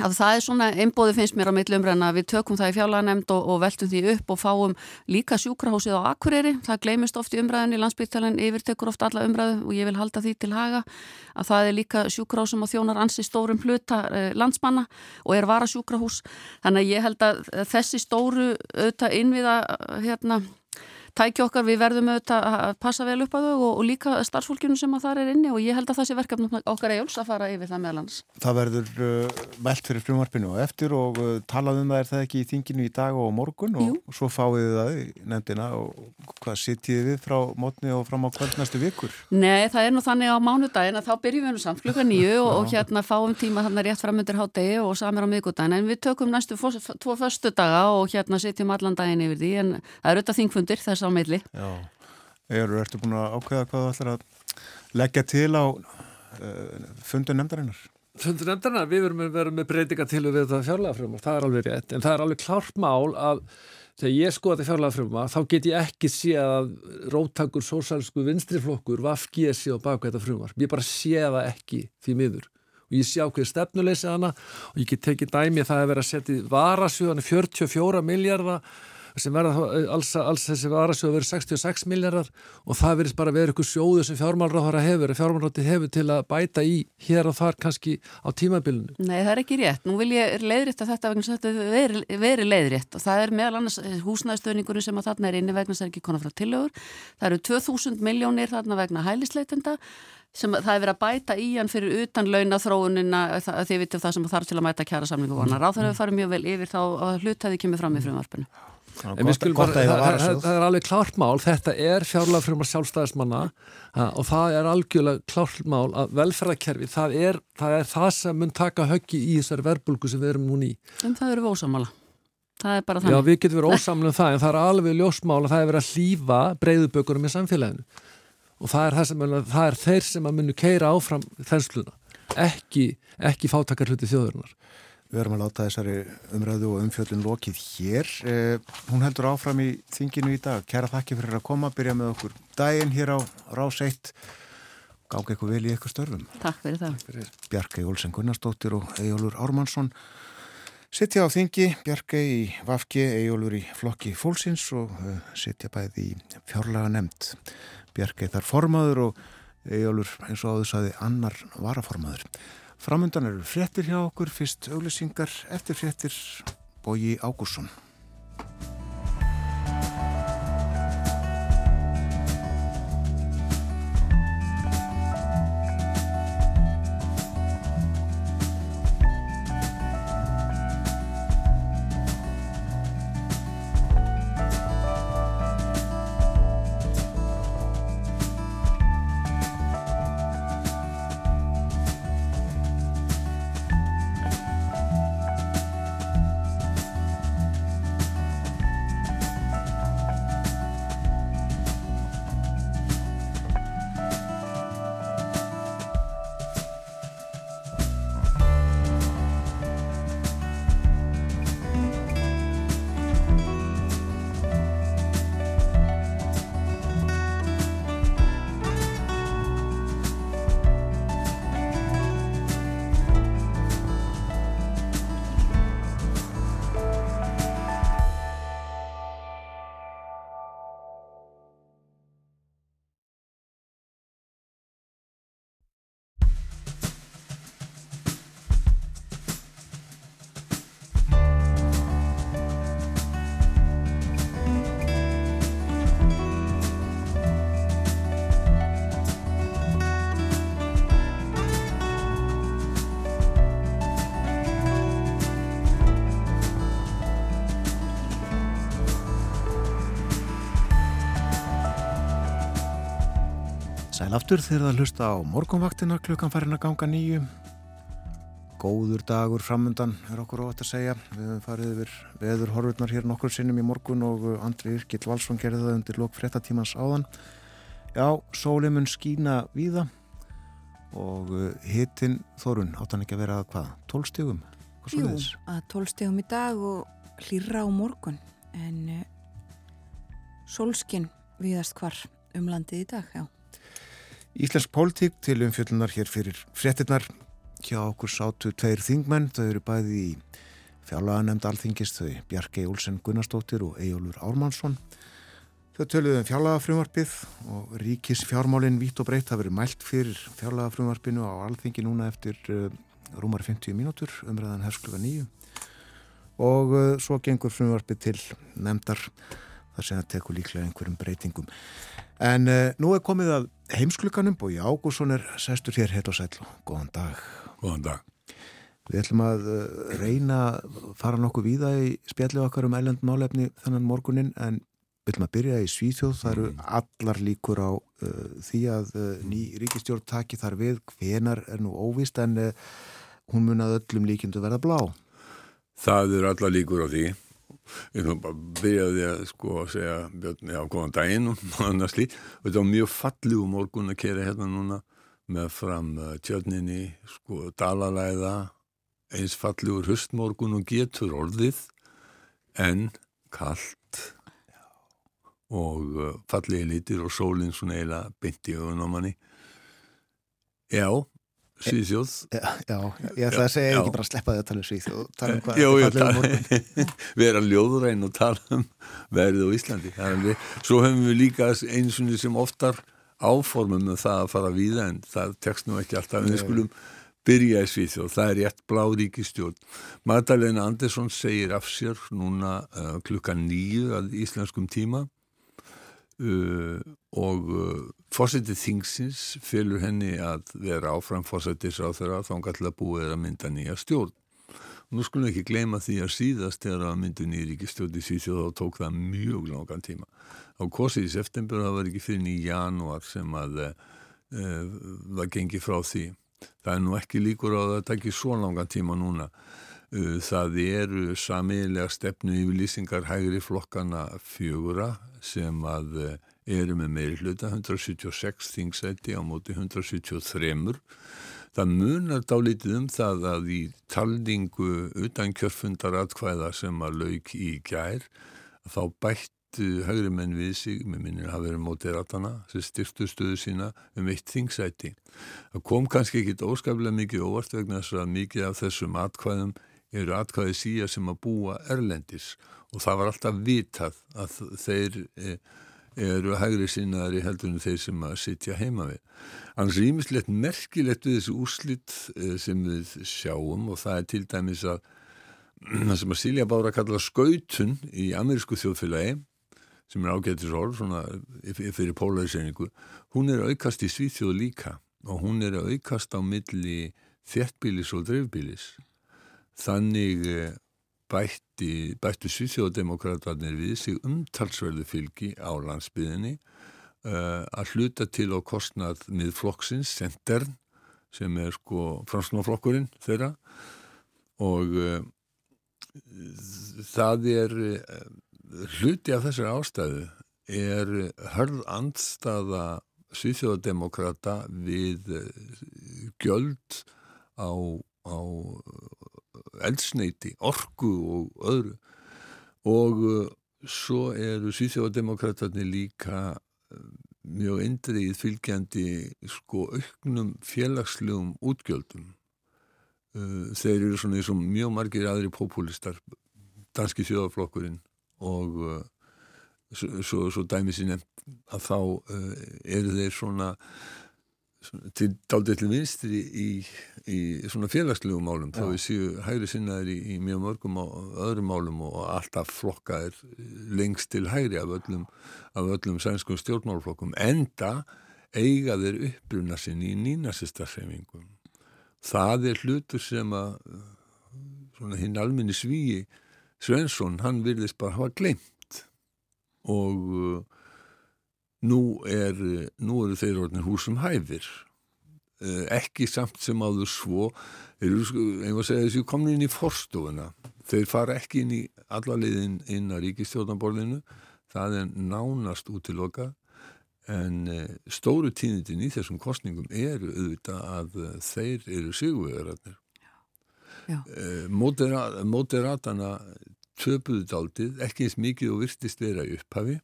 að það er svona einbóði finnst mér á millumræna að við tökum það í fjálanemnd og, og veltum því upp og fáum líka sjúkrahúsið á Akureyri, það gleymist oft í umræðinni, landsbyggtalinn yfirtekur oft alla umræðu og ég vil halda því til haga að það er líka sjúkrahúsum og þjónar ansi stórum hluta eh, landsmanna og er vara sjúkrahús, þannig að ég held að þessi stóru auðvitað innviða hérna tækja okkar, við verðum auðvitað að passa vel upp á þau og, og líka starfsfólkjunum sem að það er inni og ég held að það sé verkefnum okkar eigjums að fara yfir það meðalans. Það verður uh, meld fyrir frumvarpinu og eftir og uh, talað um það er það ekki í þinginu í dag og morgun og, og svo fáið það í nefndina og hvað sittiði við frá mótni og fram á kvöldnastu vikur? Nei, það er nú þannig á mánudagin að þá byrjum við nú samt klukka nýju og, og hérna fáum tíma þarna rétt framöndir hátegi og samir á miðgutagin en við tökum næstu tvo förstu daga og hérna sitjum allan daginn yfir því en það eru þetta þingfundir þess þess á meilli. Já, Eður, ertu búin að ákveða hvað þú ætlar að leggja til á uh, fundu nefndarinnar? Fundu nefndarinnar, við verum að vera með breytinga til við þetta fjárlegafrömmar, það er alveg rétt, en það er alveg klárt mál að þegar ég skoða þetta fjárlegafrömmar, þá get ég ekki sé að róttakur sósælsku vinstriflokkur vafgið sé á baka þetta frömmar. Ég bara sé það ekki því miður og ég sé ákveði stefnuleysið hana og ég get tekið dæmi að það er verið að setja varasjóðan 44 miljardar sem verða eh, alls, alls þessi varasjóð verið 66 miljardar og það verðist bara verið eitthvað sjóðu sem fjármálráðara hefur, fjármálrátti hefur til að bæta í hér og þar kannski á tímabilinu. Nei, það er ekki rétt. Nú vil ég leiðrétta þetta vegna þetta veri, veri leiðrétt og það er meðal annars eh, húsnæðstöðningurinn sem að þarna er inni vegna það er ekki konar frá tillögur. Það eru 2000 miljónir þarna vegna hælisleitenda sem það er verið að bæta í hann fyrir utan launathróunina því við vitum það sem þarf til að mæta kjæra samlingu vonar. Ráð þarf að fara mjög vel yfir þá að hlutæði kemur fram í frumvarpinu. En við skulum bara, það, það, það er alveg klárt mál, þetta er fjárlega fyrir sjálfstæðismanna og það er algjörlega klárt mál að velferðarkerfi, það er, það er það sem mun taka höggi í þessari verbulgu sem við erum núni í. En það eru ósamála, það er bara þannig. Já, við getum verið ósamlega um það, en það er alveg ljósmál að það er verið að hlýfa breyðubökurum í samfélaginu og það er, það sem, það er þeir sem að munu keira áfram þensluna, ekki, ekki fátakarhluti þjóðurinnar. Við erum að láta þessari umræðu og umfjöldun lokið hér. Eh, hún heldur áfram í þinginu í dag. Kæra þakki fyrir að koma, byrja með okkur daginn hér á Rás 1. Gáði eitthvað vel í eitthvað störfum. Takk fyrir það. Bjarkei Olsen Gunnarsdóttir og Ejólur Ármannsson sittja á þingi. Bjarkei í Vafki, Ejólur í flokki Fólksins og uh, sittja bæði í fjárlega nefnd. Bjarkei þar formaður og Ejólur eins og áður saði annar varaformaður. Framundan eru fréttir hjá okkur, fyrst auglisingar eftir fréttir Bóji Ágúrsson. Sæl aftur þegar það hlusta á morgunvaktina klukkan farin að ganga nýju. Góður dagur framundan er okkur óvægt að segja. Við höfum farið yfir veður horfurnar hér nokkur sinnum í morgun og Andri Yrkild Valsson gerði það undir lok frettatímans áðan. Já, sólið mun skína víða og hittinn Þorun átt hann ekki að vera að hvað? Tólstígum? Jú, að tólstígum í dag og hlýra á morgun en uh, sólskinn viðast hvar um landið í dag, já. Íslensk pólitík til umfjöllunar hér fyrir fréttinnar. Hjá okkur sátu tveir þingmenn, þau eru bæði í fjárlaganemnd alþingist, þau Bjarki Olsen Gunnarsdóttir og Ejólfur Ármannsson. Þau töluðu um fjárlagafrumvarpið og ríkis fjármálinn vitt og breytt hafa verið mælt fyrir fjárlagafrumvarpinu á alþingi núna eftir uh, rúmar 50 mínútur, umræðan herskluga nýju. Og uh, svo gengur frumvarpið til nefndar þar sem það tekur líklega einhverjum breytingum. En uh, nú er komið að heimsklukanum og Ágússon er sestur hér hér og sæl og góðan dag. Góðan dag. Við ætlum að uh, reyna að fara nokkuð víða í spjallið okkar um ælend málefni þannan morgunin en við ætlum að byrja í Svíþjóð. Það eru allar líkur á uh, því að ný ríkistjórn taki þar við. Hvenar er nú óvist en hún mun að öllum líkindu verða blá. Það eru allar líkur á því. Ég þú bara byrjaði að sko að segja Björn, já, góðan daginn og annars lít og þetta var mjög fallið um morgun að kera hérna núna með fram tjörninni, sko, dalalæða. Eins falliður höstmorgun og getur orðið en kallt og fallið litir og sólinn svona eiginlega byndi auðvun á manni. Já Svíþjóð. Já, ég ætla að segja já. ekki bara að sleppa því að tala um Svíþjóð tala um hvað já, þetta fallir um vera ljóðræn og tala um verðið á Íslandi. Svo hefum við líka eins og sem oftar áformum með það að fara við en það tekst nú ekki alltaf. En við skulum byrja í Svíþjóð, það er rétt blá ríkistjórn Magdalena Andersson segir af sér núna uh, klukka nýju að íslenskum tíma Uh, og uh, fórsetið þingsins fylgur henni að vera áfram fórsetisráð þeirra þá hann gæti að búið að mynda nýja stjórn. Nú skulum ekki gleyma því að síðast þegar að myndu nýriki stjórn í Svíþjóð þá tók það mjög langan tíma. Á kosið í september það var ekki fyrir í januar sem að uh, það gengi frá því. Það er nú ekki líkur á að það tekki svo langan tíma núna. Það eru samiðilega stefnu yfirlýsingar hægri flokkana fjögura sem að eru með meiri hluta 176 þingsæti á móti 173. Það munar dálítið um það að í taldingu utan kjörfundar atkvæða sem að lauk í gær þá bættu hægri menn við sig, með minnir að hafa verið mótið ratana, sem styrtu stöðu sína um eitt þingsæti. Það kom kannski ekki óskaplega mikið óvart vegna þess að mikið af þessum atkvæðum eru atkvæði síja sem að búa erlendis og það var alltaf vitað að þeir e, eru hægri sinnaðari heldur en þeir sem að sitja heima við. Annars er ímislegt merkilegt við þessu úrslitt eh, sem við sjáum og það er til dæmis að það sem að Silja Bára kallar skautun í amerísku þjóðfélagi sem er ágættis orð svona fyrir polariseiningu, hún er aukast í Svíþjóð líka og hún er aukast á milli þjertbílis og dreifbílis. Þannig eh, bætti, bættu Svíþjóðdemokrátarnir við sig umtalsverðu fylgi á landsbyðinni uh, að hluta til á kostnað með flokksins, Sendern, sem er sko fransnaflokkurinn þeirra. Og uh, það er uh, hluti af þessari ástæðu er hörð andstaða Svíþjóðdemokrata við gjöld á, á eldsneiti, orgu og öðru. Og svo eru Svíþjóðdemokratarnir líka mjög endrið fylgjandi sko auknum félagslegum útgjöldum. Þeir eru svona eins og mjög margir aðri populistar danski þjóðaflokkurinn og svo, svo, svo dæmi sér nefnt að þá eru þeir svona til daldið til vinstri í, í svona félagslegum málum þá við séu hægri sinnaðir í, í mjög mörgum og öðrum málum og alltaf flokka er lengst til hægri af öllum, af öllum sænskum stjórnmálflokkum enda eiga þeir uppbruna sinni í nýnasistarfemingum það er hlutur sem að svona hinn alminni svíi Svensson, hann virðist bara hafa glemt og nú, er, nú eru þeir orðin húsum hæfir. Uh, ekki samt sem áður svo eru, einhvað segja þessu, komin inn í forstofuna. Þeir fara ekki inn í allalegin inn að ríkistjóðanborðinu það er nánast útiloka en uh, stóru tíðindin í þessum kostningum eru auðvitað að uh, þeir eru sigurverðarnir Eh, Moderat, moderatana töpuðu daldið, ekki eins mikið og virtist vera í upphafi.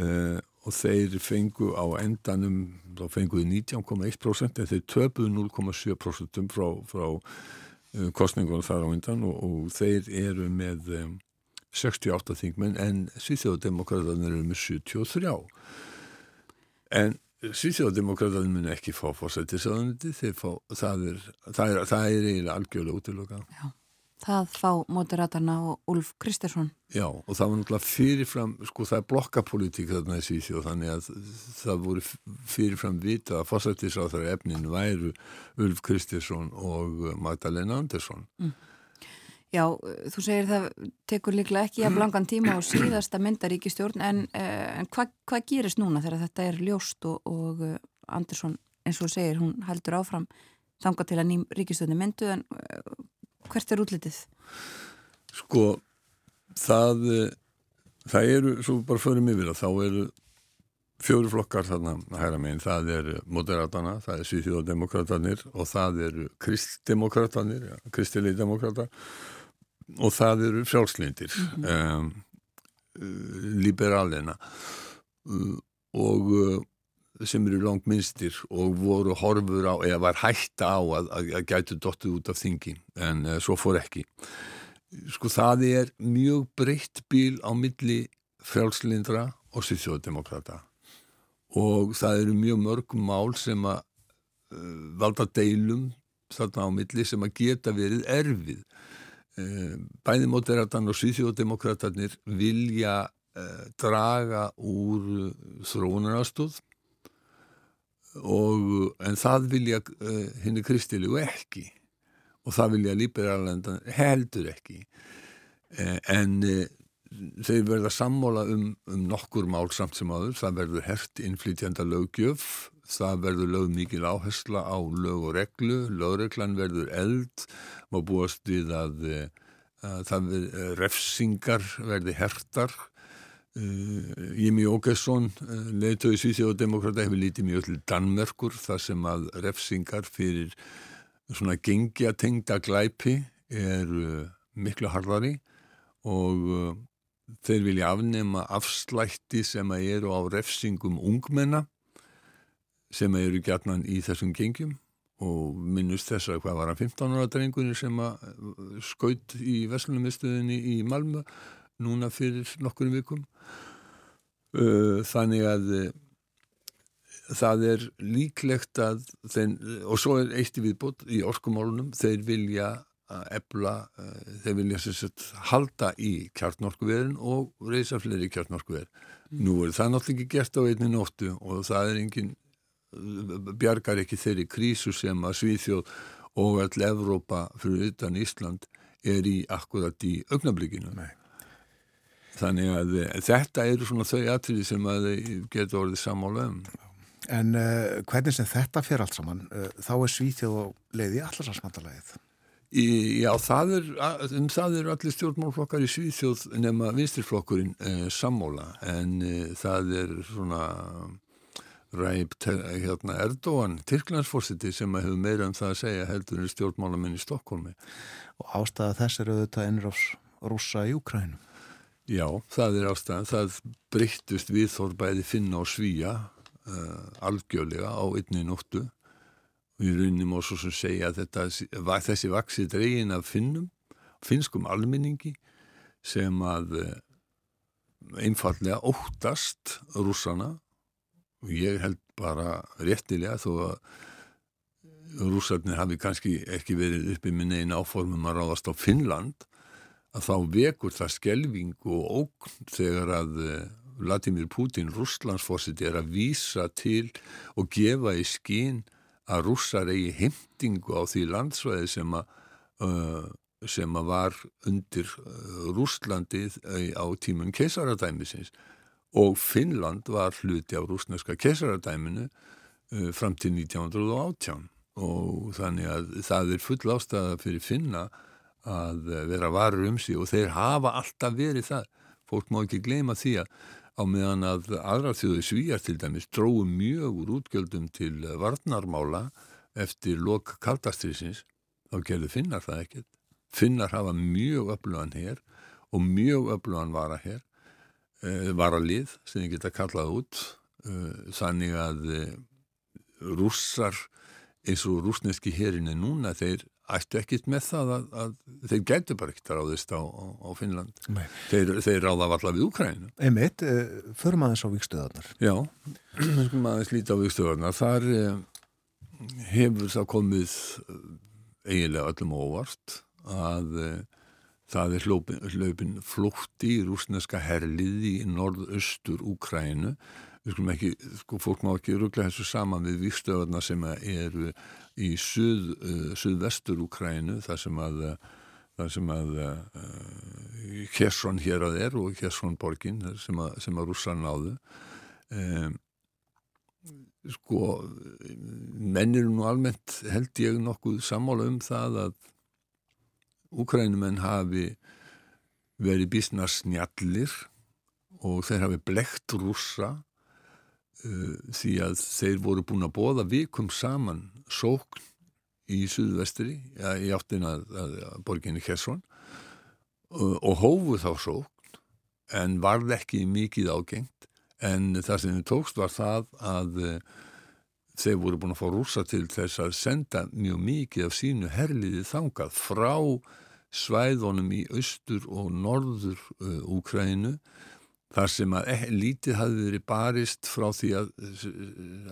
Uh, og þeir fengu á endanum, þá fenguðu 19,1% en þeir töpuðu 0,7% frá, frá uh, kostningunum þar á endan og, og þeir eru með um, 68 þingmenn en Svíþjóðdemokraterna eru með 73 en Svíþjóðdemokraterna mun ekki fá fórsættisöðundi það, það er, eiginlega algjörlega útiloka Já Það fá mótiratarna og Ulf Kristersson. Já og það var náttúrulega fyrirfram, sko það er blokkapolítík þarna í Svíþjóð þannig að það voru fyrirfram vita að fósættisáþara efnin væru Ulf Kristersson og Magdalena Andersson. Mm. Já, þú segir það tekur líklega ekki að blangan tíma á síðasta myndaríkistjórn en, eh, en hvað hva gerist núna þegar þetta er ljóst og, og eh, Andersson eins og segir hún heldur áfram þanga til að ným ríkistjórni myndu en eh, hvert er útlitið? Sko, það, það eru, svo bara förum yfir það, þá eru fjóru flokkar þarna hæra meginn, það er moderatana, það er Svíþjóðdemokratanir og það eru kristdemokratanir, ja, kristilegi demokrata og það eru frjálslindir, mm -hmm. um, liberalina uh, og sem eru langt minnstir og voru horfur á, eða var hætta á að, að, að gætu dottuð út af þingi en uh, svo fór ekki. Sko það er mjög breytt bíl á milli frjálslindra og sýþjóðdemokrata og það eru mjög mörg mál sem að uh, valda deilum þarna á milli sem að geta verið erfið. Uh, bæði móteratan og sýþjóðdemokratanir vilja draga úr þróunarastóð og, en það vilja uh, henni kristilegu ekki. Og það vilja líberalendan heldur ekki. Uh, en uh, þeir verða sammóla um, um nokkur mál samt sem aður það verður hert innflytjanda lögjöf það verður lög mikil áhersla á lög og reglu. Lögreglan verður eld. Má búast við að, að það verður refsingar verði hertar Jimmy Åkesson, uh, leiðtöði Svíþjóðdemokrata hefur lítið mjög til Danmerkur þar sem að refsingar fyrir svona gengja tengda glæpi er uh, miklu harðari og þeir vilja afnema afslætti sem að eru á refsingum ungmenna sem eru gætnan í þessum gengjum og minnust þess að hvað var að 15 ára drengunni sem að skaut í Veslunumistuðinni í Malmö núna fyrir nokkur vikum. Uh, þannig að það er líklegt að þeim, og svo er eitt í viðbútt í orkumálunum, þeir vilja ebla, þeir vilja sagt, halda í kjartnorkuverin og reysa fleiri kjartnorkuver mm. nú er það náttúrulega ekki gert á einni nóttu og það er engin bjargar ekki þeirri krísu sem að Svíþjóð og all Evrópa fyrir utan Ísland er í akkurat í augnablíkinu Nei Þannig að eh, þetta eru svona þau atriði sem að getur orðið samála um. En uh, hvernig sem þetta fer allt saman, uh, þá er Svíþjóð og leiði allarsvarsmandalæðið? Já, það er, um það eru allir stjórnmálflokkar í Svíþjóð nema vinstirflokkurinn uh, sammála en það er svona ræp hérna, Erdóan, Tyrklandsforsiti sem hefur meira um það að segja heldur en stjórnmálamenn í Stokkólmi. Og ástæða þess eru ennur ás rúsa í Ukrænum? Já, það er ástæðan. Það breyttust viðþór bæði finna og svíja uh, algjörlega á einni nóttu. Við raunum og svo sem segja að þetta, þessi vaksi dregin af finnum, finnskum almenningi sem að uh, einfallega óttast rússana og ég held bara réttilega þó að rússarnir hafi kannski ekki verið uppi með neina áformum að ráðast á Finnland að þá vekur það skelving og ógn þegar að eh, Vladimir Putin, rússlandsforsiti, er að vísa til og gefa í skín að rússar eigi heimtingu á því landsvæði sem að, uh, sem að var undir uh, Rússlandið á tímum keisaradæmisins og Finnland var hluti á rússneska keisaradæminu uh, fram til 1918 og þannig að það er full ástæða fyrir Finna að vera varur um sig og þeir hafa alltaf verið það. Fólk má ekki gleyma því að á meðan að aðra þjóðu svíjar til dæmis dróðu mjög úr útgjöldum til varnarmála eftir lok kaldastriðsins, þá gerðu finnar það ekkert. Finnar hafa mjög öflugan hér og mjög öflugan vara hér, e, varalið sem þið geta kallað út, e, þannig að rússar eins og rúsneski hérin er núna, þeir ættu ekkit með það að, að þeir gætu bara ekkert ráðist á, á, á Finnland. Þeir, þeir ráða allar við Úkræninu Einmitt, uh, förum aðeins á vikstöðarnar Já, skulum aðeins líta á vikstöðarnar þar uh, hefur það komið uh, eiginlega öllum óvart að það er hljópin flótti í rúsneska herliði í norðaustur Úkræninu við skulum ekki, sko, fólk má ekki ruggla þessu saman við vikstöðarnar sem eru í suð, uh, suðvestur Úkrænu þar sem að þar sem að uh, Kjesson hér að er og Kjesson borgin sem að, að rússa náðu. Um, sko mennir nú almennt held ég nokkuð sammála um það að Úkrænumenn hafi verið bísna snjallir og þeir hafi blekt rússa uh, því að þeir voru búin að bóða vikum saman sókn í suðvestri ja, í áttin að, að, að borginni Kessson og, og hófu þá sókn en varð ekki mikið ágengt. En það sem þið tókst var það að uh, þeir voru búin að fá rúsa til þess að senda mjög mikið af sínu herliði þangað frá svæðunum í austur og norður uh, Úkrænu þar sem að eh, lítið hafi verið barist frá því að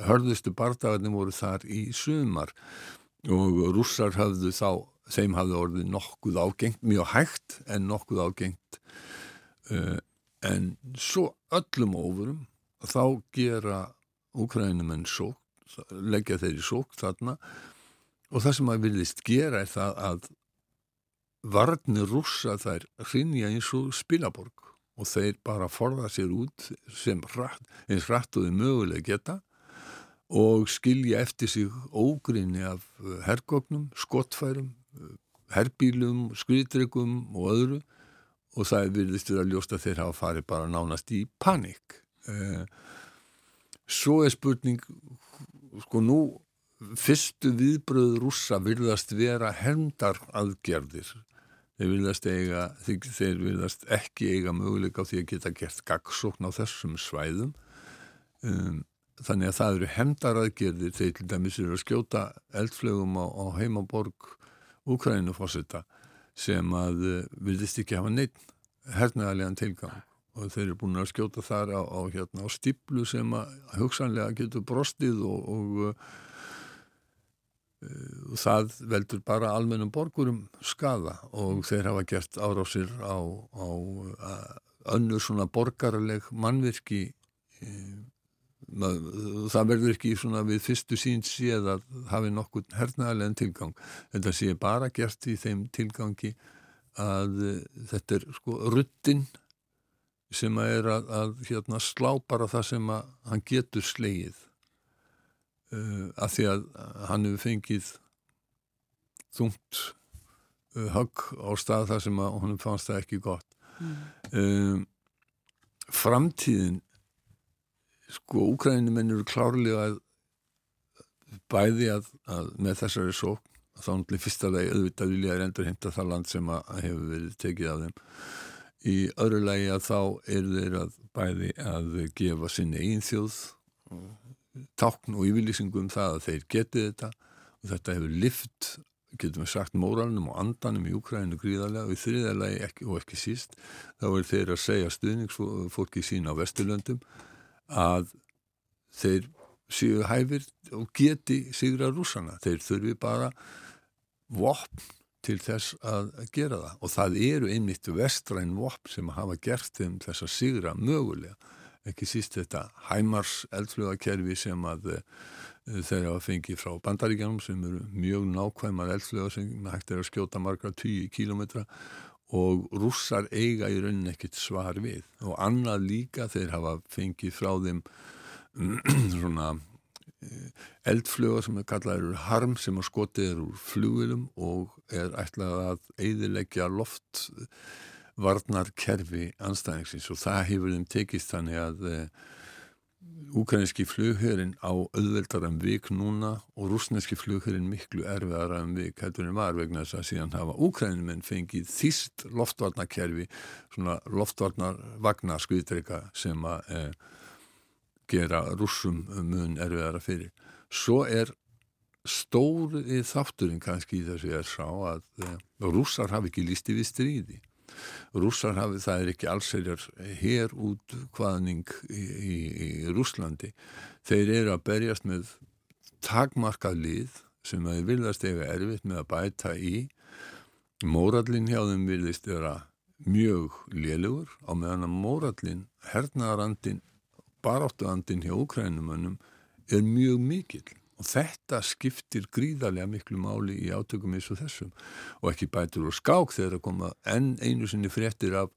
hörðustu bardagarnir voru þar í sumar. Og rússar hafðu þá, þeim hafðu orðið nokkuð ágengt, mjög hægt en nokkuð ágengt uh, en svo öllum ofurum þá gera úkrænumenn sók, leggja þeir í sók þarna. Og það sem að vilist gera er það að varnir rússa þær hrinja eins og spilaborg og þeir bara forða sér út sem hratt, eins hrattuði möguleg geta og skilja eftir sig ógrinni af uh, herrgóknum, skottfærum, uh, herrbílum, skriðdryggum og öðru og það er virðistur að ljósta þeir hafa farið bara nánast í panik. Eh, svo er spurning, sko nú, fyrstu viðbröð rússa virðast vera herndar aðgerðir þeir vilast, eiga, þeir vilast ekki eiga möguleika á því að geta gert gagsókn á þessum svæðum. Um, þannig að það eru hemdaraðgerðir þeir til dæmis eru að skjóta eldflögum á, á heimaborg Úkrænufósita sem að uh, vilist ekki hafa neitt hernaðarlegan tilgang. Og þeir eru búin að skjóta þar á, á, hérna, á stiplu sem að hugsanlega getur brostið og, og uh, það veldur bara almennum borgurum skada og þeir hafa gert árásir á, á önnur svona borgarleg mannvirki uh, það verður ekki svona við fyrstu sín séð að hafi nokkur hernaðarlegan tilgang þetta sé bara gert í þeim tilgangi að þetta er sko ruttinn sem að er að, að hérna, slá bara það sem að hann getur slegið uh, af því að hann hefur fengið þungt uh, högg á stað þar sem að honum fannst það ekki gott mm. um, framtíðin sko Úkrænimenn eru klárlega að bæði að, að með þessari sók þá náttúrulega fyrsta lagi auðvitað vilja er endur heimta það land sem að hefur verið tekið af þeim í öðru lagi að þá eru þeir að bæði að gefa sinni eigin þjóð tákn og yfirlýsingum um það að þeir geti þetta og þetta hefur lift getum við sagt móralnum og andanum í Úkræninu gríðarlega og í þriðalagi ekki, og ekki síst þá er þeir að segja stuðningsfólki sína á Vesturlöndum að þeir séu hæfir og geti sigra rúsana. Þeir þurfi bara vopn til þess að gera það og það eru einmitt vestræn vopn sem hafa gert þeim þess að sigra mögulega. Ekki síst þetta hæmars eldflöðakerfi sem að uh, þeir hafa fengið frá bandaríkjanum sem eru mjög nákvæmar eldflöða sem hægt er að skjóta margra 10 kílometra og rússar eiga í rauninni ekkit svar við. Og annað líka þeir hafa fengið frá þeim svona eh, eldflögar sem er kallaður harm sem að skotið er úr flugilum og er ætlað að eidilegja loftvarnarkerfi anstæðingsins og það hefur þeim tekist þannig að uh, Úkrænski flughörin á auðveldaram vik núna og rúsneski flughörin miklu erfiðaram vik hættur en var vegna þess að síðan hafa Úkrænumenn fengið þýst loftvarnakerfi, svona loftvarnarvagna skuðdreika sem að eh, gera rúsum mun erfiðara fyrir. Svo er stórið þátturinn kannski í þessu er sá að eh, rússar hafi ekki lísti við stríði rússar hafi, það er ekki allsherjar hér út hvaðning í, í, í Rúslandi þeir eru að berjast með takmarkað lið sem þeir viljast ega erfitt með að bæta í. Mórallin hjá þeim viljast vera mjög lélugur á meðan að mórallin hernaðarandin baráttuandin hjá Ukrænumannum er mjög mikill og þetta skiptir gríðarlega miklu máli í átökum eins og þessum. Og ekki bætur og skák þegar að koma enn einu sinni fréttir af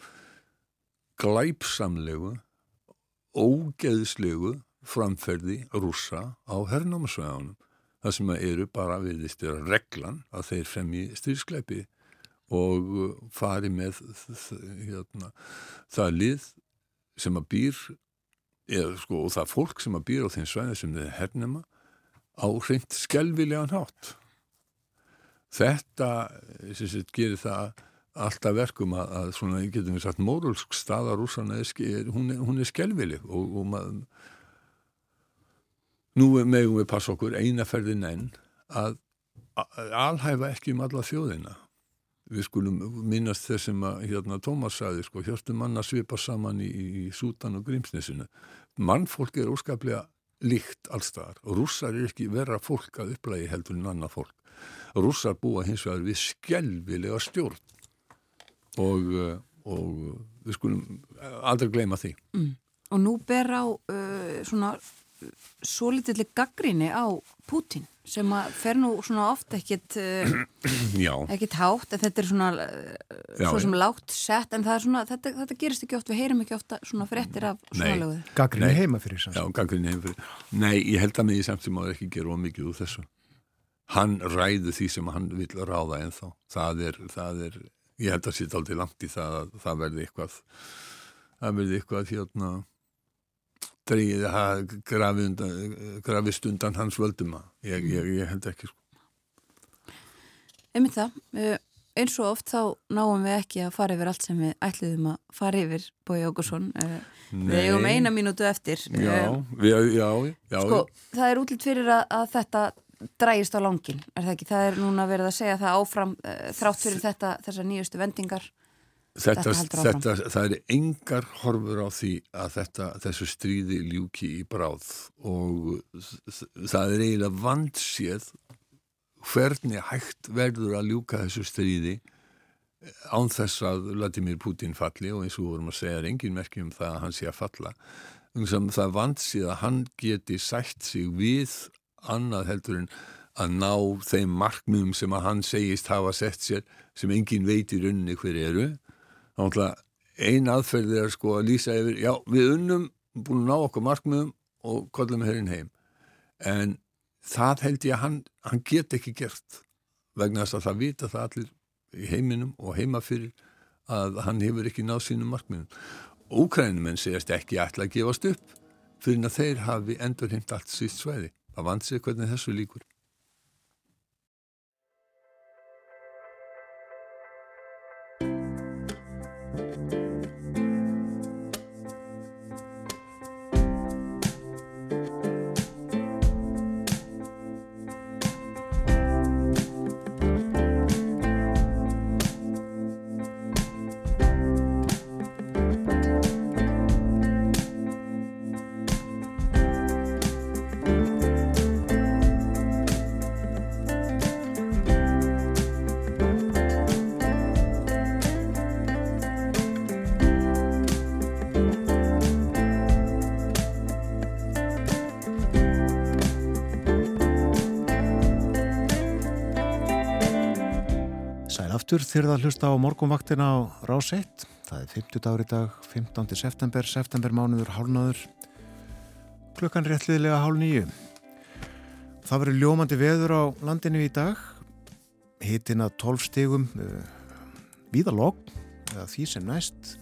glæpsamlegu ógeðslegu framferði rúsa á hernámsvæðunum það sem eru bara viðist er reglan að þeir fremji styrskleipi og fari með hérna, það lið sem að býr eða, sko, og það fólk sem að býr á þeim svæði sem þeir hernema á hreint skelvilegan hátt. Þetta sagt, gerir það alltaf verkum að, að svona, getum við sagt, mórulsk staða rúsana, hún hún er skelvileg og, og maður, nú meðum við passa okkur einaferðin enn að alhæfa ekki um alla þjóðina. Við skulum minnast þessum að hérna, Tómas sagði, sko, hjörtum manna svipa saman í, í Sútan og Grímsnesinu. Mannfólk er óskaplega líkt allstaðar rússar er ekki vera fólk að upplægi heldur en annað fólk. Rússar búa hins vegar við skjelvilega stjórn og, eh, og við skulum aldrei gleyma því. Mm. Og nú ber á uh, svona svo litilli gaggríni á Putin sem að fer nú svona oft ekkit uh, ekkit hátt en þetta er svona uh, já, svo sem lágt sett en svona, þetta, þetta gerist ekki oft, við heyrum ekki ofta svona frettir af svona löguðu. Gaggríni heima fyrir Já, gaggríni heima fyrir. Nei, ég held að mig í samt sem að ekki gera ómikið úr þessu. Hann ræði því sem hann vil ráða en þá. Það er, það er, ég held að sér aldrei langt í það að það verði eitthvað það verði eitthvað hérna dreyið að grafist undan hans völduma ég, ég, ég held ekki sko. Einmitt það. Eins og oft þá náum við ekki að fara yfir allt sem við ætluðum að fara yfir Bói Ágursson eh, við eigum eina mínútu eftir. Já, já, já, já. sko, það er útlýtt fyrir að, að þetta drægist á langin, er það ekki? Það er núna verið að segja það áfram þrátt fyrir þetta, þessar nýjustu vendingar þetta, þetta þetta, það er engar horfur á því að þetta, þessu stríði ljúki í bráð og það er eiginlega vandséð hvernig hægt verður að ljúka þessu stríði án þess að Vladimir Putin falli og eins og vorum að segja er engin merki um það að hann sé að falla. Um sem það vandsið að hann geti sætt sig við annað heldur en að ná þeim markmiðum sem að hann segist hafa sett sér sem engin veit í rauninni hver eru ein aðferð er sko að lýsa yfir já við unnum búin að ná okkur markmiðum og kollum hérinn heim en það held ég að hann, hann get ekki gert vegna þess að það vita það allir í heiminum og heima fyrir að hann hefur ekki náð sínum markmiðum. Úkrænumenn segast ekki ætla að gefast upp fyrir að þeir hafi endur heimt allt síst svæði. Það vant sig hvernig þessu líkur. Aftur þyrða að hlusta á morgunvaktina á Rás 1. Það er 50 dagur í dag, 15. september, september mánuður, hálnaður, klukkan réttliðilega hálf nýju. Það verður ljómandi veður á landinu í dag, hitin að 12 stigum uh, víðalogg, eða því sem næst,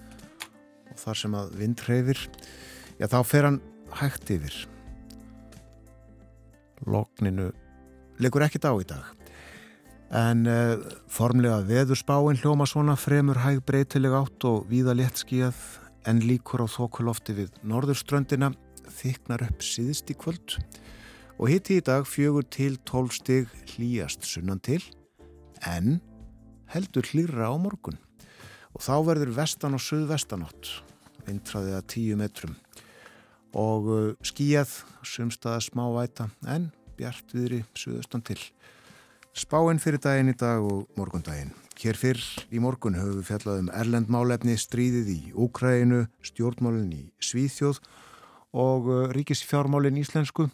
og þar sem að vind hreyfir, já þá fer hann hægt yfir. Logninu leikur ekkit á í dag. En uh, formlega veðurspáin hljóma svona fremur hæg breytileg átt og víða léttskíjað en líkur á þokulofti við norðurströndina þyknar upp síðist í kvöld. Og hitti í dag fjögur til 12 stig hlýjast sunnan til en heldur hlýra á morgun. Og þá verður vestan og suðvestanátt vindræðið að 10 metrum. Og uh, skíjað sumstaða smá væta en bjart viðri suðustan til Spáinn fyrir daginn í dag og morgundaginn. Hér fyrr í morgun höfum við fjallað um erlendmálefni, stríðið í Úkræinu, stjórnmálinn í Svíþjóð og uh, ríkisfjármálinn íslensku.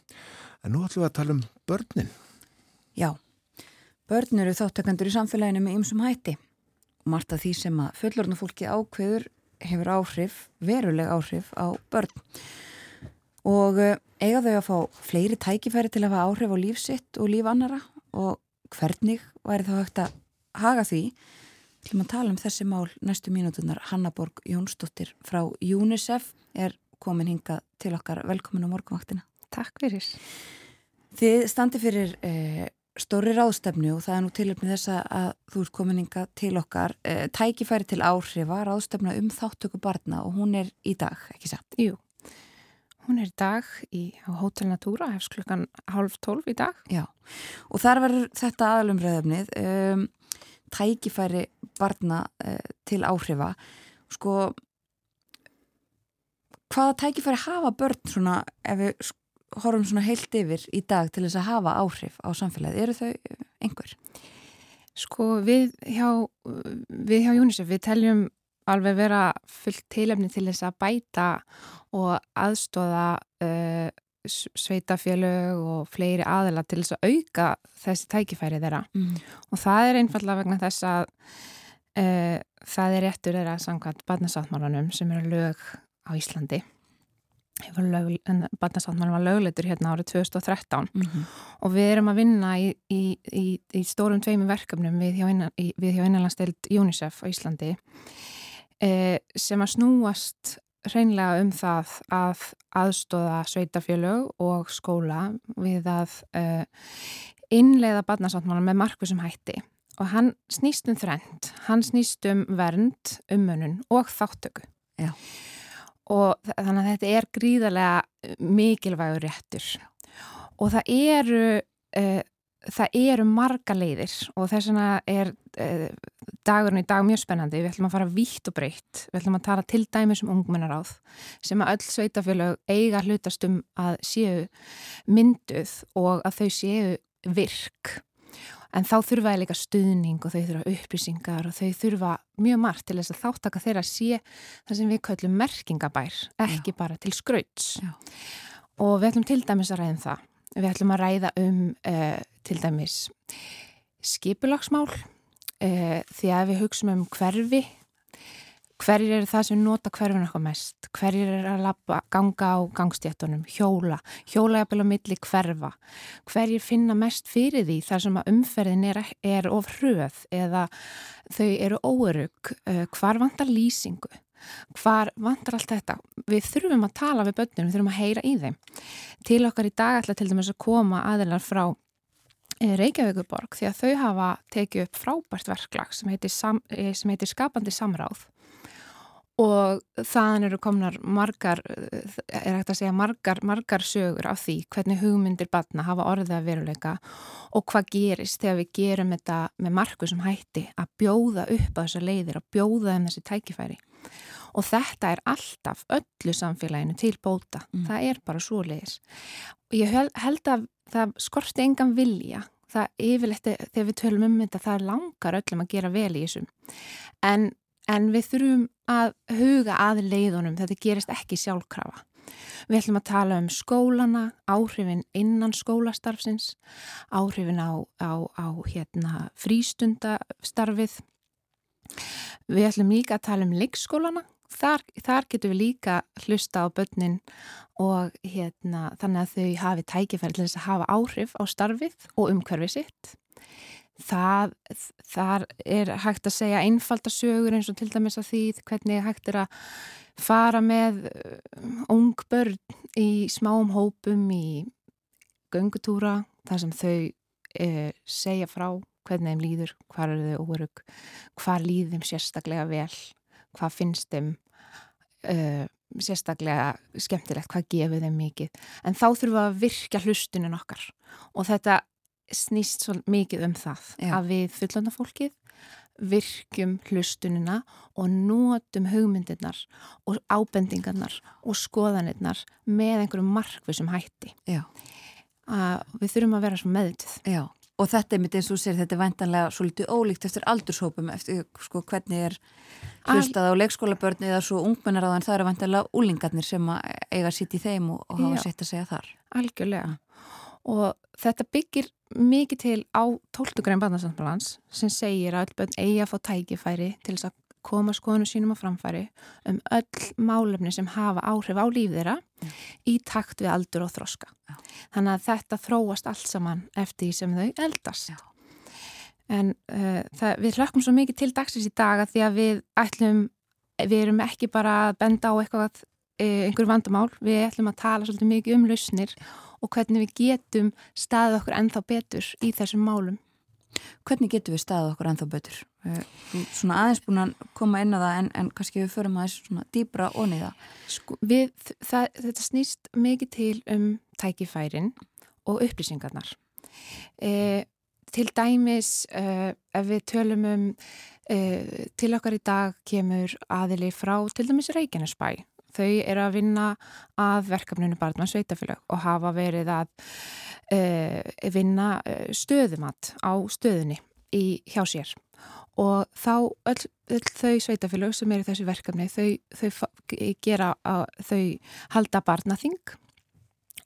En nú ætlum við að tala um börnin. Já, börn eru þáttakandur í samfélaginu með ymsum hætti. Margt af því sem að fullorðna fólki ákveður hefur áhrif, veruleg áhrif á börn. Og eh, eiga þau að fá fleiri tækifæri til að hafa áhrif á lífsitt og líf annara og hvernig væri þá hægt að haga því. Við ætlum að tala um þessi mál næstu mínútunar. Hannaborg Jónsdóttir frá UNICEF er komin hingað til okkar. Velkomin á morgunvaktina. Takk fyrir. Þið standi fyrir eh, stóri ráðstefnu og það er nú tilöfni þess að- þú ert komin inga til okkar eh, tækifæri til áhrifa ráðstefna um þáttöku barna og hún er í dag, ekki satt? Jú, hún er í dag í, á Hotel Natura, hefst klukkan halv tólf í dag. Já, og þar verður þetta aðalumræðefnið um, tækifæri barna uh, til áhrifa sko hvaða tækifæri hafa börn svona ef við horfum svona heilt yfir í dag til þess að hafa áhrif á samfélagið, eru þau eh, einhver? Sko við hjá, við hjá UNICEF, við teljum alveg vera fullt tilefni til þess að bæta og aðstóða uh, sveitafélög og fleiri aðila til þess að auka þessi tækifæri þeirra. Mm. Og það er einfallega vegna þess að uh, það er réttur þeirra samkvæmt barnasáttmálanum sem eru lög á Íslandi. Barnasáttmálum var lögleitur hérna árið 2013 Mm -hmm. og við erum að vinna í, í, í, í stórum tveimum verkefnum við hjá, innan, í, við hjá innanlandstild UNICEF á Íslandi eh, sem að snúast hreinlega um það að aðstóða sveitafjölög og skóla við að eh, innleiða barnasáttmála með markvisum hætti og hann snýst um þrend, hann snýst um vernd, umönun og þáttöku. Já. Og þa- þannig að þetta er gríðarlega eh, mikilvægur réttur og það eru uh, það eru marga leiðir og þess vegna er uh, dagurinn í dag mjög spennandi, við ætlum að fara vítt og breytt, við ætlum að tala til dæmis um ungmennaráð sem að öll sveitafélög eiga hlutast um að séu mynduð og að þau séu virk. En þá þurfa það líka stuðning og þau þurfa upplýsingar og þau þurfa mjög margt til þess að þáttaka þeirra sé það sem við köllum merkingabær, ekki Já. bara til skrauts. Og við ætlum til dæmis að ræða um það. Við ætlum að ræða um uh, til dæmis skipulagsmál uh, því að við hugsaum um hverfi Hverjir eru það sem nota hverfin eitthvað mest? Hverjir eru að lappa, ganga á gangstjættunum, hjóla, hjólajabil á milli hverfa? Hverjir finna mest fyrir því þar sem að umferðin er, er of hröð eða þau eru óerug? Eh, hvar vantar lýsingu? Hvar vantar allt þetta? Við þurfum að tala við börnum, við þurfum að heyra í þeim. Til okkar í dag ætla til dæmis að koma aðilar frá Reykjavíkuborg því að þau hafa tekið upp frábært verklag sem heitir, sam, eh, sem heitir skapandi samráð. Og þaðan eru komnar margar, er hægt að segja margar, margar sögur af því hvernig hugmyndir batna hafa orðið að veruleika og hvað gerist þegar við gerum þetta með margu sem hætti að bjóða upp á þessar leiðir og bjóða um þessi tækifæri. og þetta er alltaf öllu samfélaginu til bóta, mm. það er bara svo leiðis og ég held að það skorti engan vilja það yfirleitt þegar við tölum um þetta það langar öllum að gera vel í þessum en en við þurfum að huga að leiðunum, þetta gerist ekki sjálfkrafa. Við ætlum að tala um skólana, áhrifin innan skólastarfsins, áhrifin á, á, á hérna, frístundastarfið. Við ætlum líka að tala um leikskólana, þar, þar getum við líka hlusta á börnin og hérna, þannig að þau hafi tækifæri til þess að hafa áhrif á starfið og umhverfið sitt. Það, þar er hægt að segja einfaldasögur eins og til dæmis að því hvernig hægt er að fara með uh, ung börn í smáum hópum í göngutúra þar sem þau eh, segja frá hvernig þeim líður, hvað eru þau órug, hvað líður þeim sérstaklega vel, hvað finnst þeim eh, sérstaklega skemmtilegt, hvað gefur þeim mikið. En þá þurfum við að virka hlustunin okkar. Og þetta snýst svo mikið um það Já. að við fullandafólkið virkjum hlustunina og nótum hugmyndirnar og ábendingarnar og skoðanirnar með einhverjum markvisum hætti. Við þurfum að vera svo meðutið Já, og þetta er mitt eins og sér þetta er væntanlega svo litið ólíkt eftir aldurshópum eftir sko hvernig er hlustað á leikskólabörni eða svo ungmennar þann það eru væntanlega úlingarnir sem eiga sitt í þeim og, og hafa sitt að segja þar Algjörlega og þetta byggir mikið til á 12. grein barnasamtalans sem segir að öll bönn eigi að fá tækifæri til þess að koma skoðinu sínum á framfæri um öll málefni sem hafa áhrif á líf þeirra mm. í takt við aldur og þroska. Já. Þannig að þetta þróast allt saman eftir því sem þau eldast. Já. En uh, það, við hlökkum svo mikið til dagsins í dag að því að við ætlum, við erum ekki bara að benda á eitthvað, uh, einhver vandamál, við ætlum að tala svolítið mikið um lausnir og hvernig við getum staðið okkur ennþá betur í þessum málum. Hvernig getum við staðið okkur ennþá betur? Eh, svona aðeins búin að koma inn á það en, en kannski við förum aðeins svona dýbra onni það. Sko, við, það. Þetta snýst mikið til um tækifærin og upplýsingarnar. E, til dæmis e, ef við tölum um e, til okkar í dag kemur aðili frá til dæmis Reykjanesbæ Þau eru að vinna að verkefninu Barnmann Sveitafélag og hafa verið að uh, vinna eh, stöðumat á stöðunni í, hjá sér og þá öll, öll þau sveitafélag sem eru þessi verkefni þau, þau gera þau halda barnaþing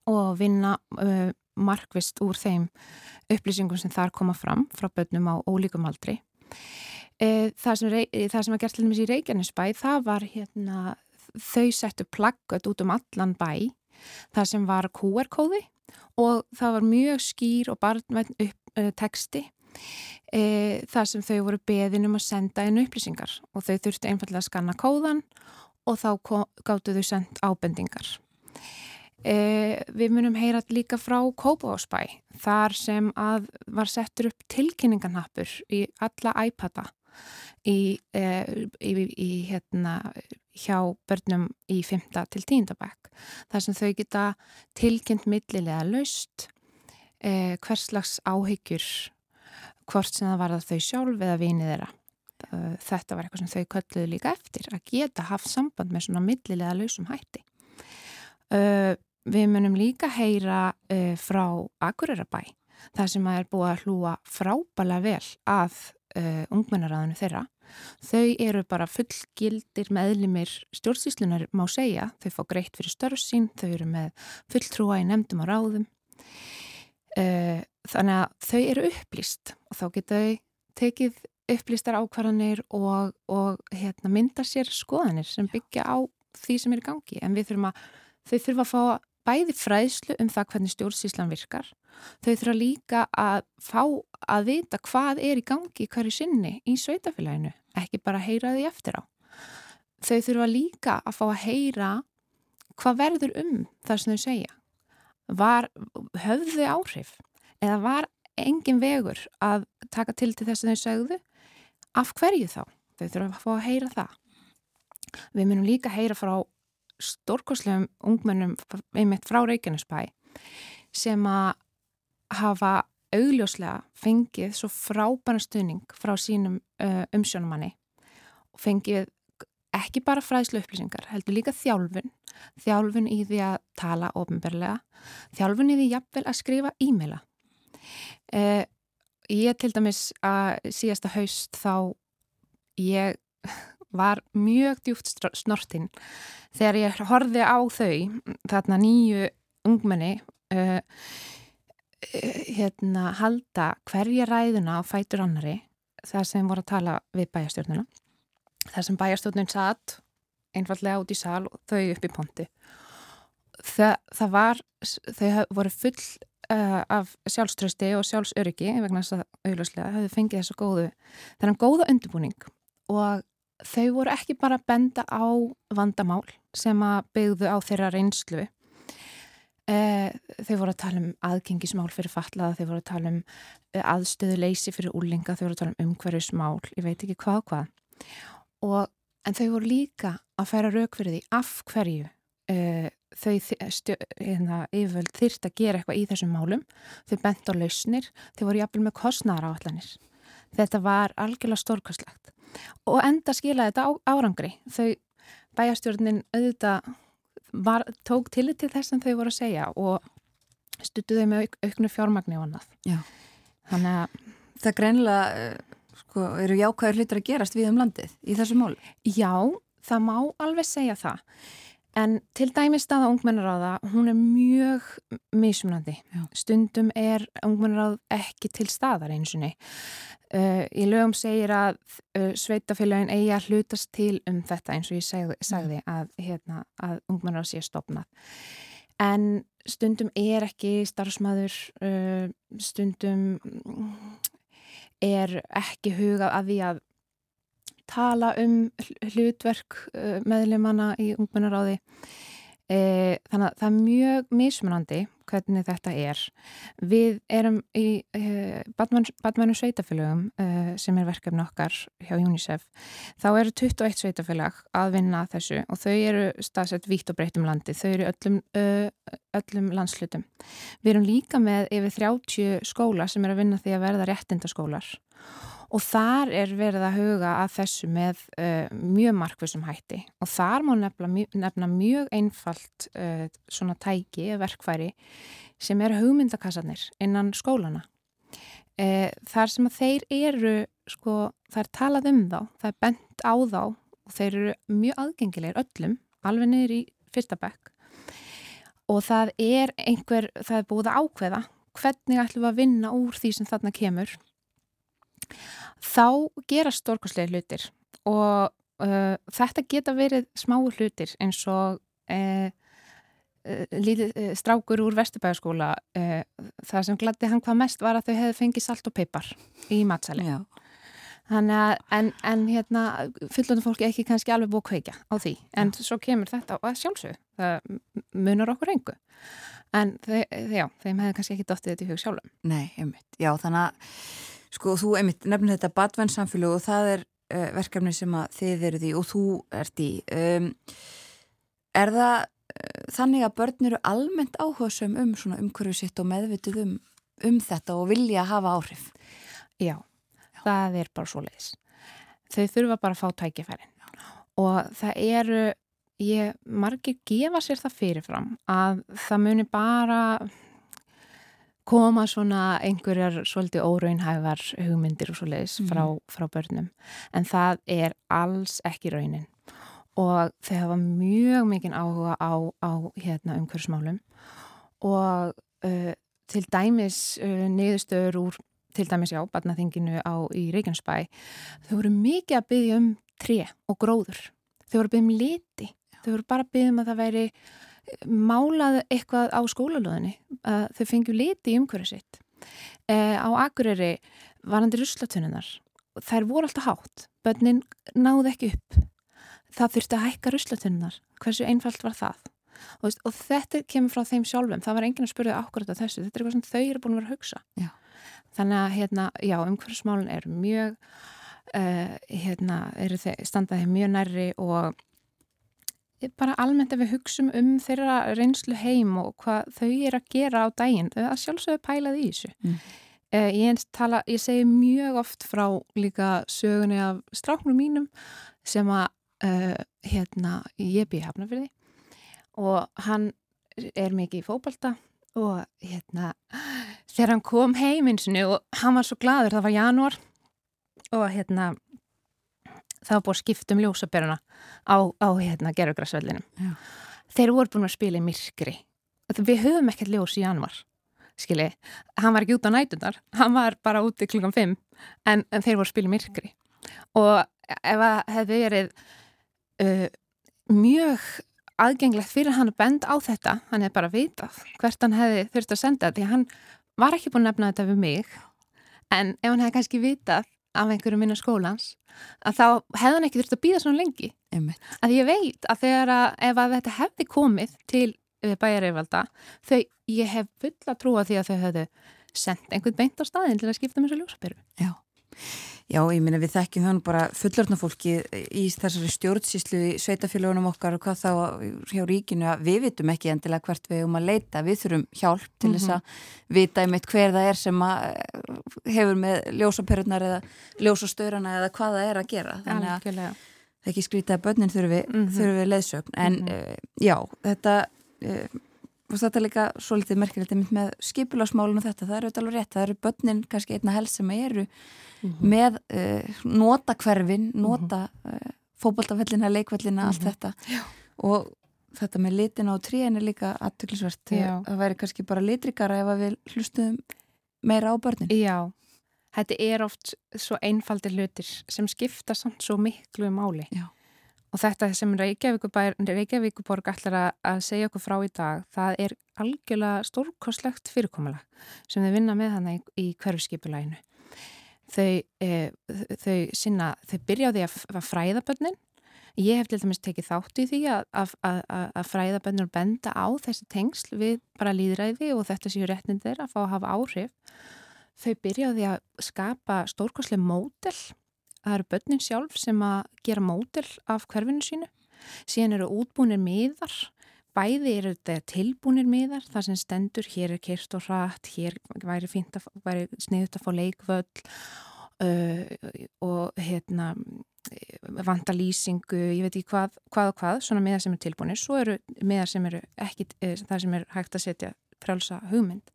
og vinna uh, markvist úr þeim upplýsingum sem þar koma fram frá börnum á ólíkum aldri. Uh, það sem, það sem að gert til dæmis í Reykjanesbæ það var hérna þau settu plaggat út um allan bæ þar sem var QR-kóði og það var mjög skýr og barnvænt upp uh, texti e, þar sem þau voru beðin um að senda einu upplýsingar og þau þurftu einfallega að skanna kóðan og þá gáttu þau sendt ábendingar. E, við munum heyra líka frá Kópavásbæ þar sem að var settur upp tilkynninganhappur í alla iPada í, e, í, í hérna hjá börnum í 5. til 10. bekk þar sem þau geta tilkynnt millilega laust eh, hverslags áhyggjur hvort sem það var að þau sjálf eða vinið þeirra uh, þetta var eitthvað sem þau kölluðu líka eftir að geta haft samband með svona millilega lausum hætti. Uh, við munum líka heyra uh, frá Akureyrabæ þar sem að er búið að hlúa frábæla vel að uh, ungmennaræðinu þeirra. Þau eru bara fullgildir meðlimir stjórnsýslunar má segja. Þau fá greitt fyrir störfsín, þau eru með fulltrúa í nefndum og ráðum. Uh, þannig að þau eru upplýst og þá geta þau tekið upplýstar ákvarðanir og, og hérna, mynda sér skoðanir sem byggja á því sem er í gangi. En við þurfum að, þau þurfum að fá bæði fræðslu um það hvernig stjórnsýslan virkar. Þau þurfa líka að fá að vita hvað er í gangi hverju sinni í sveitafélaginu, ekki bara heyra því eftir á. Þau þurfa líka að fá að heyra hvað verður um það sem þau segja. Var, höfðu áhrif eða var engin vegur að taka til til þess að þau segðu af hverju þá? Þau þurfa að fá að heyra það. Við munum líka heyra frá stórkoslegum ungmennum einmitt frá Reykjanesbæ sem að hafa augljóslega fengið svo frábæna stuðning frá sínum uh, umsjónumanni og fengið ekki bara fræðslu upplýsingar, heldur líka þjálfun þjálfun í því að tala ofinberlega, þjálfun í því jafnvel að skrifa e-maila. Uh, ég til dæmis að síðasta haust þá ég var mjög djúft snortinn. Þegar ég horfið á þau, þarna nýju ungmenni uh, hérna halda hverja ræðuna á fætur annari þar sem voru að tala við bæjastjórnuna þar sem bæjastjórnun satt einfallega út í sal og þau upp í ponti Þa, það var þau voru full uh, af sjálfströsti og sjálfsöryggi vegna þess að auðvarslega hafðu fengið þessu góðu þennan góða undirbúning og þau voru ekki bara að benda á vandamál sem að byggðu á þeirra reynslu. Eh, þau voru að tala um aðgengismál fyrir fatlaða, þau voru að tala um eh, aðstöðu leysi fyrir úlinga, þau voru að tala um umhverjusmál, ég veit ekki hvað hvað. Og, en þau voru líka að færa rauk fyrir því af hverju uh, þau hérna, yfirvöld þyrst að gera eitthvað í þessum málum. Þau bent á lausnir, þau voru jafnvel með kostnara áallanir. Þetta var algjörlega stórkastlegt og enda skila þetta á árangri. Þau bæjastjórnin auðvitað var, tók til til þess sem þau voru að segja og stuttuðu með auk, auknu fjármagni og annað. Já. Þannig að það greinlega sko, eru jákvæður hlutur að gerast við um landið í þessu mál. Já, það má alveg segja það. En til dæmis staða ungmennaráða, hún er mjög mismunandi. Já. Stundum er ungmennaráð ekki til staðar einsunni. Uh, í lögum segir að uh, sveitafélagin eigi að hlutast til um þetta eins og ég segði, sagði að, hérna, að ungmennaráð sé stopnað. En stundum er ekki starfsmæður, uh, stundum er ekki hugað að því að tala um hlutverk meðlumanna í ungmennaráði. E, þannig að það er mjög mismunandi hvernig þetta er. Við erum í e, badmænum sveitafélögum e, sem er verkefni okkar hjá UNICEF. Þá eru 21 sveitafélag að vinna þessu og þau eru staðsett vítt og breytt um landi, þau eru öllum, öllum landslutum við erum líka með yfir 30 skóla sem er að vinna því að verða réttindaskólar og þar er verið að huga að þessu með uh, mjög markvissum hætti. Og þar má nefna, nefna mjög einfalt uh, svona tæki, verkfæri sem eru hugmyndakassarnir innan skólana. Uh, þar sem að þeir eru, sko, það er talað um þá, það er bent á þá og þeir eru mjög aðgengilegir öllum, alveg niður í fyrsta bekk. Og það er einhver, það er búið að ákveða hvernig ætlum við að vinna úr því sem þarna kemur þá gera stórkoslega hlutir og uh, þetta geta verið smáu hlutir eins og uh, uh, strákur úr Vesturbæðarskóla uh, það sem gladdi hann hvað mest var að þau hefði fengið salt og peipar í matsæli þannig að en, en hérna fullunum fólki ekki kannski alveg búið að kveika á því. En já. svo kemur þetta og sjálfsög það munar okkur engu. En þau, já, þeim hefði kannski ekki dóttið þetta í hug sjálfum. Nei, einmitt, já þannig að Sko þú einmitt nefnir þetta badvennsamfélag og það er uh, verkefni sem þið eruð í og þú ert í. Um, er það uh, þannig að börn eru almennt áhugasum um svona umhverju sitt og meðvitið um, um þetta og vilja hafa áhrif? Já, Já. það er bara svo leiðis. þau þurfa bara að fá tækifærin og það eru ég, margir gefa sér það fyrirfram að það muni bara koma svona einhverjar svolítið óraunhæfar hugmyndir og svo leiðis frá, frá börnum. En það er alls ekki raunin. Og þau hafa mjög mikinn áhuga á, á hérna, umhverfsmálum og uh, til dæmis uh, niðurstöður úr til dæmis já, barnaþinginu á í Reykjanesbæ þau voru mikið að byggja um tre og gróður. Þau voru að byggja um liti. Þau voru bara að byggja um að það væri málað eitthvað á skólalöðinni að þau fengju liti í umhverju sitt e, á Akureyri varandi ruslatunnunar þær voru alltaf hátt bönnin náði ekki upp. Það þurfti að hækka ruslatunnunar hversu einfalt var það? Og, og þetta kemur frá þeim sjálfum. Það var enginn að spyrja ákvæmlega þessu. Þetta er eitthvað sem þau eru búin að vera að hugsa. Já. þannig að hérna, já, umhverfsmálun er mjög uh, hérna, standaði mjög nærri og bara almennt ef við hugsum um þeirra reynslu heim og hvað þau eru að gera á daginn, þau að sjálfsögðu pælaði í þessu Mm. uh, ég, tala, ég segi mjög oft frá líka sögunni af stráknum mínum sem að uh, hérna, ég bý hafnafyrði og hann er mikið í fókbalta og hérna þegar hann kom heiminsinu og hann var svo gladur, það var janúar og hérna það var búið að skipta um ljósaberuna á, á hérna gerðugrassvellinum Já. þeir voru búin að spila í myrkri. Við höfum ekkert ljós í januar skilji, hann var ekki út á nætundar hann var bara úti klukkan 5 en, en þeir voru að spila í myrkri. Og ef það hefði verið uh, mjög aðgengilegt fyrir hann að benda á þetta hann hefði bara vitað hvert hann hefði þurft að senda því að hann var ekki búin að nefna þetta við mig en ef hann hefði kannski vitað af einhverjum minna skólans að þá hefði hann ekki þurft að býða svona lengi Einmitt. að ég veit að þegar að ef að þetta hefði komið til bæjareyfalda þau, ég hef fulla trúa því að þau hefðu sendt einhvern beint á staðin til að skipta mér svo ljósaperu Já. Já, ég minna við þekkjum þannig bara fullorðna fólki í þessari stjórnsýslu í sveitafélagunum okkar og hvað þá hjá ríkinu að við vitum ekki endilega hvert við um að leita, við þurfum hjálp til þess að vita einmitt hver það er sem eh, hefur með ljósaperurnar eða ljósastöðrana eða hvað það er að gera. Þannig að það er ekki skrítið að börnin þurfi, Mhm. þurfi leðsögn en Mhm. uh, já, þetta uh, og þetta er líka svolítið merkilegt með skipulagsmálun og þetta, það eru alveg rétt, það eru börnin kannski einna helst sem eru Mhm. með uh, nota hverfin, nota uh, fótboltafellina, leikvellina, allt Mhm. þetta og þetta með litina og tríin er líka aðtöklusvert Já. það væri kannski bara litrikara ef við hlustuðum meira á börnin Já, þetta er oft svo einfaldir hlutir sem skipta samt svo miklu máli. Já. Og þetta sem Reykjavíkuborg, ætlar að, segja okkur frá í dag, það er algjörlega stórkostlegt fyrirkomulag sem þau vinna með hana í, í hverfskipulæginu. Þau, e, þau sinna, þau byrja á því að, að fræða börnin. Ég hef til dæmis tekið þátt í því að, að, að, fræða börnur og benda á þessi tengsl við bara líðræði og þetta séu réttindir að fá að hafa áhrif þau byrjaði að skapa stórkoslega mótel. Það eru börnin sjálf sem að gera mótel af hverfinu sínu. Síðan eru útbúinir miðar, bæði eru þetta tilbúinir miðar, það sem stendur, hér er kyrst og hratt, hér væri, fínt að, væri sniðut að fá leikvöll uh, og hérna, vanta lýsingu, ég veit ekki hvað, hvað og hvað, svona miðar sem eru tilbúinir. Svo eru miðar sem eru ekki, eh, það sem er hægt að setja frálsa hugmynd.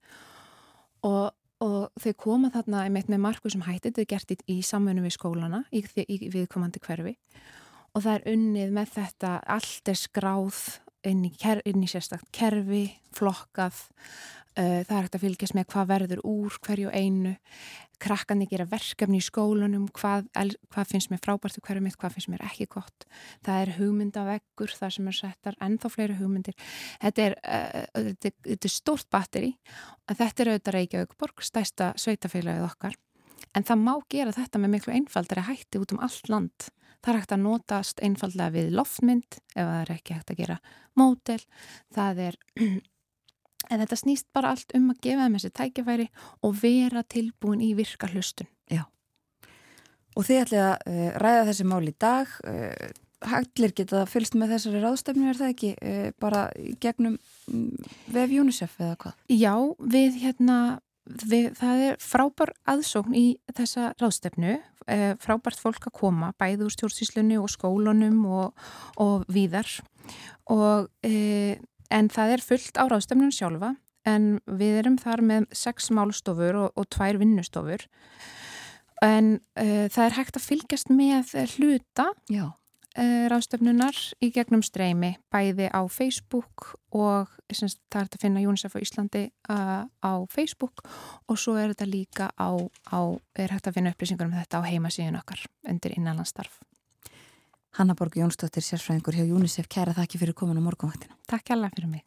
Og og þau koma þarna einmitt með marku sem hætti, þetta er gert í, í samfunum við skólana í, í, viðkomandi hverfi. Og það er unnið með þetta allt er skráð inn í, inn í sérstakt kerfi, flokkað það er hægt að fylgjast með hvað verður úr hverju einu. Krakkandi gera verkefni í skólanum hvað, hvað finnst mér frábært í hverju mitt, hvað finnst mér ekki gott. Það er hugmyndaveggur, það sem er settar ennþá fleiri hugmyndir. Þetta er, uh, þetta þetta er stórt batteri þetta er auðvitað Reykjavíkborg, stæsta sveitafélagið okkar. En það má gera þetta með miklu einfaldari hætti út um allt land. Það er hægt að notast einfallega við loftmynd ef það er ekki hægt að gera mótel, það er en þetta snýst bara allt um að gefa þeim þessi tækifæri og vera tilbúin í virka hlustun. Og þið ætlið að uh, ræða þessi mál í dag uh, Hætlir geta fylgst með þessari ráðstefnu er það ekki uh, bara gegnum um, vef UNICEF eða hvað? Já, við hérna við, það er frábær aðsókn í þessa ráðstefnu, uh, frábært fólk að koma, bæði úr stjórnsíslunni og skólunum og, og víðar. Og en það er fullt á ráðstefnun sjálfa en við erum þar með sex málstofur og, og tvær vinnustofur. En uh, það er hægt að fylgjast með hluta uh, ráðstöfnunar í gegnum streymi bæði á Facebook og semst, það er þetta að finna UNICEF á Íslandi uh, á Facebook og svo er þetta líka á, á er hægt að finna upplýsingar um þetta á heimasíðun okkar undir innanlandstarf Hanna Borg Jónsdóttir, sérfræðingur hjá UNICEF. Kæra þakki fyrir komin á morgunvaktinu Takk alveg fyrir mig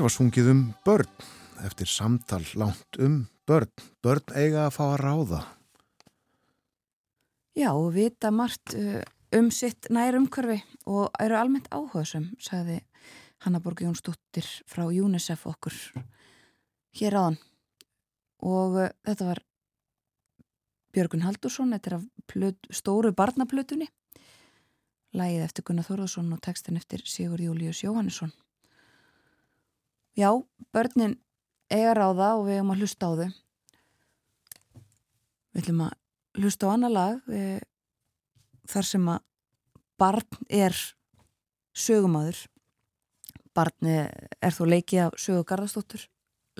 Hér var sungið um börn eftir samtal langt um börn. Börn eiga að fá að ráða. Já, og vita margt uh, um sitt nær umhverfi og eru almennt áhugaðsum, sagði Hanna Borg Jónsdóttir frá UNICEF okkur hér áðan. Og uh, þetta var Björgun Haldursson, þetta er af plöt, stóru barnaplutunni. Lægið eftir Gunnar Þorðarsson og textin eftir Sigur Július Jóhannesson. Já, börnin eiga ráða og við erum að hlusta á þau. Við ætlum að hlusta á annar lag við, þar sem að barn er sögumadur. Barn er þó leikið af sögu Garðarstóttur,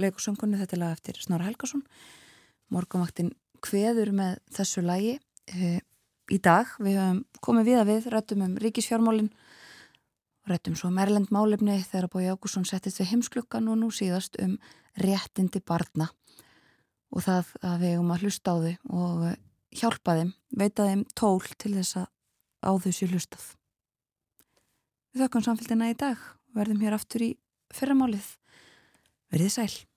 leikusöngunni, þetta er lag eftir Snára Helgason. Morgonvaktin hveður með þessu lagi e, í dag. Við höfum komið við að við, rættum um ríkisfjármálinn Rættum svo Merlend um málefni þegar Bói Ágússon settist við heimsklukkan og nú síðast um réttindi barna og það að við um að hlusta á þau og hjálpa þeim, veita þeim tól til þess að á þau sér hlustað. Við þökkum samfélgina í dag, verðum hér aftur í fyrramálið. Verðið sæl.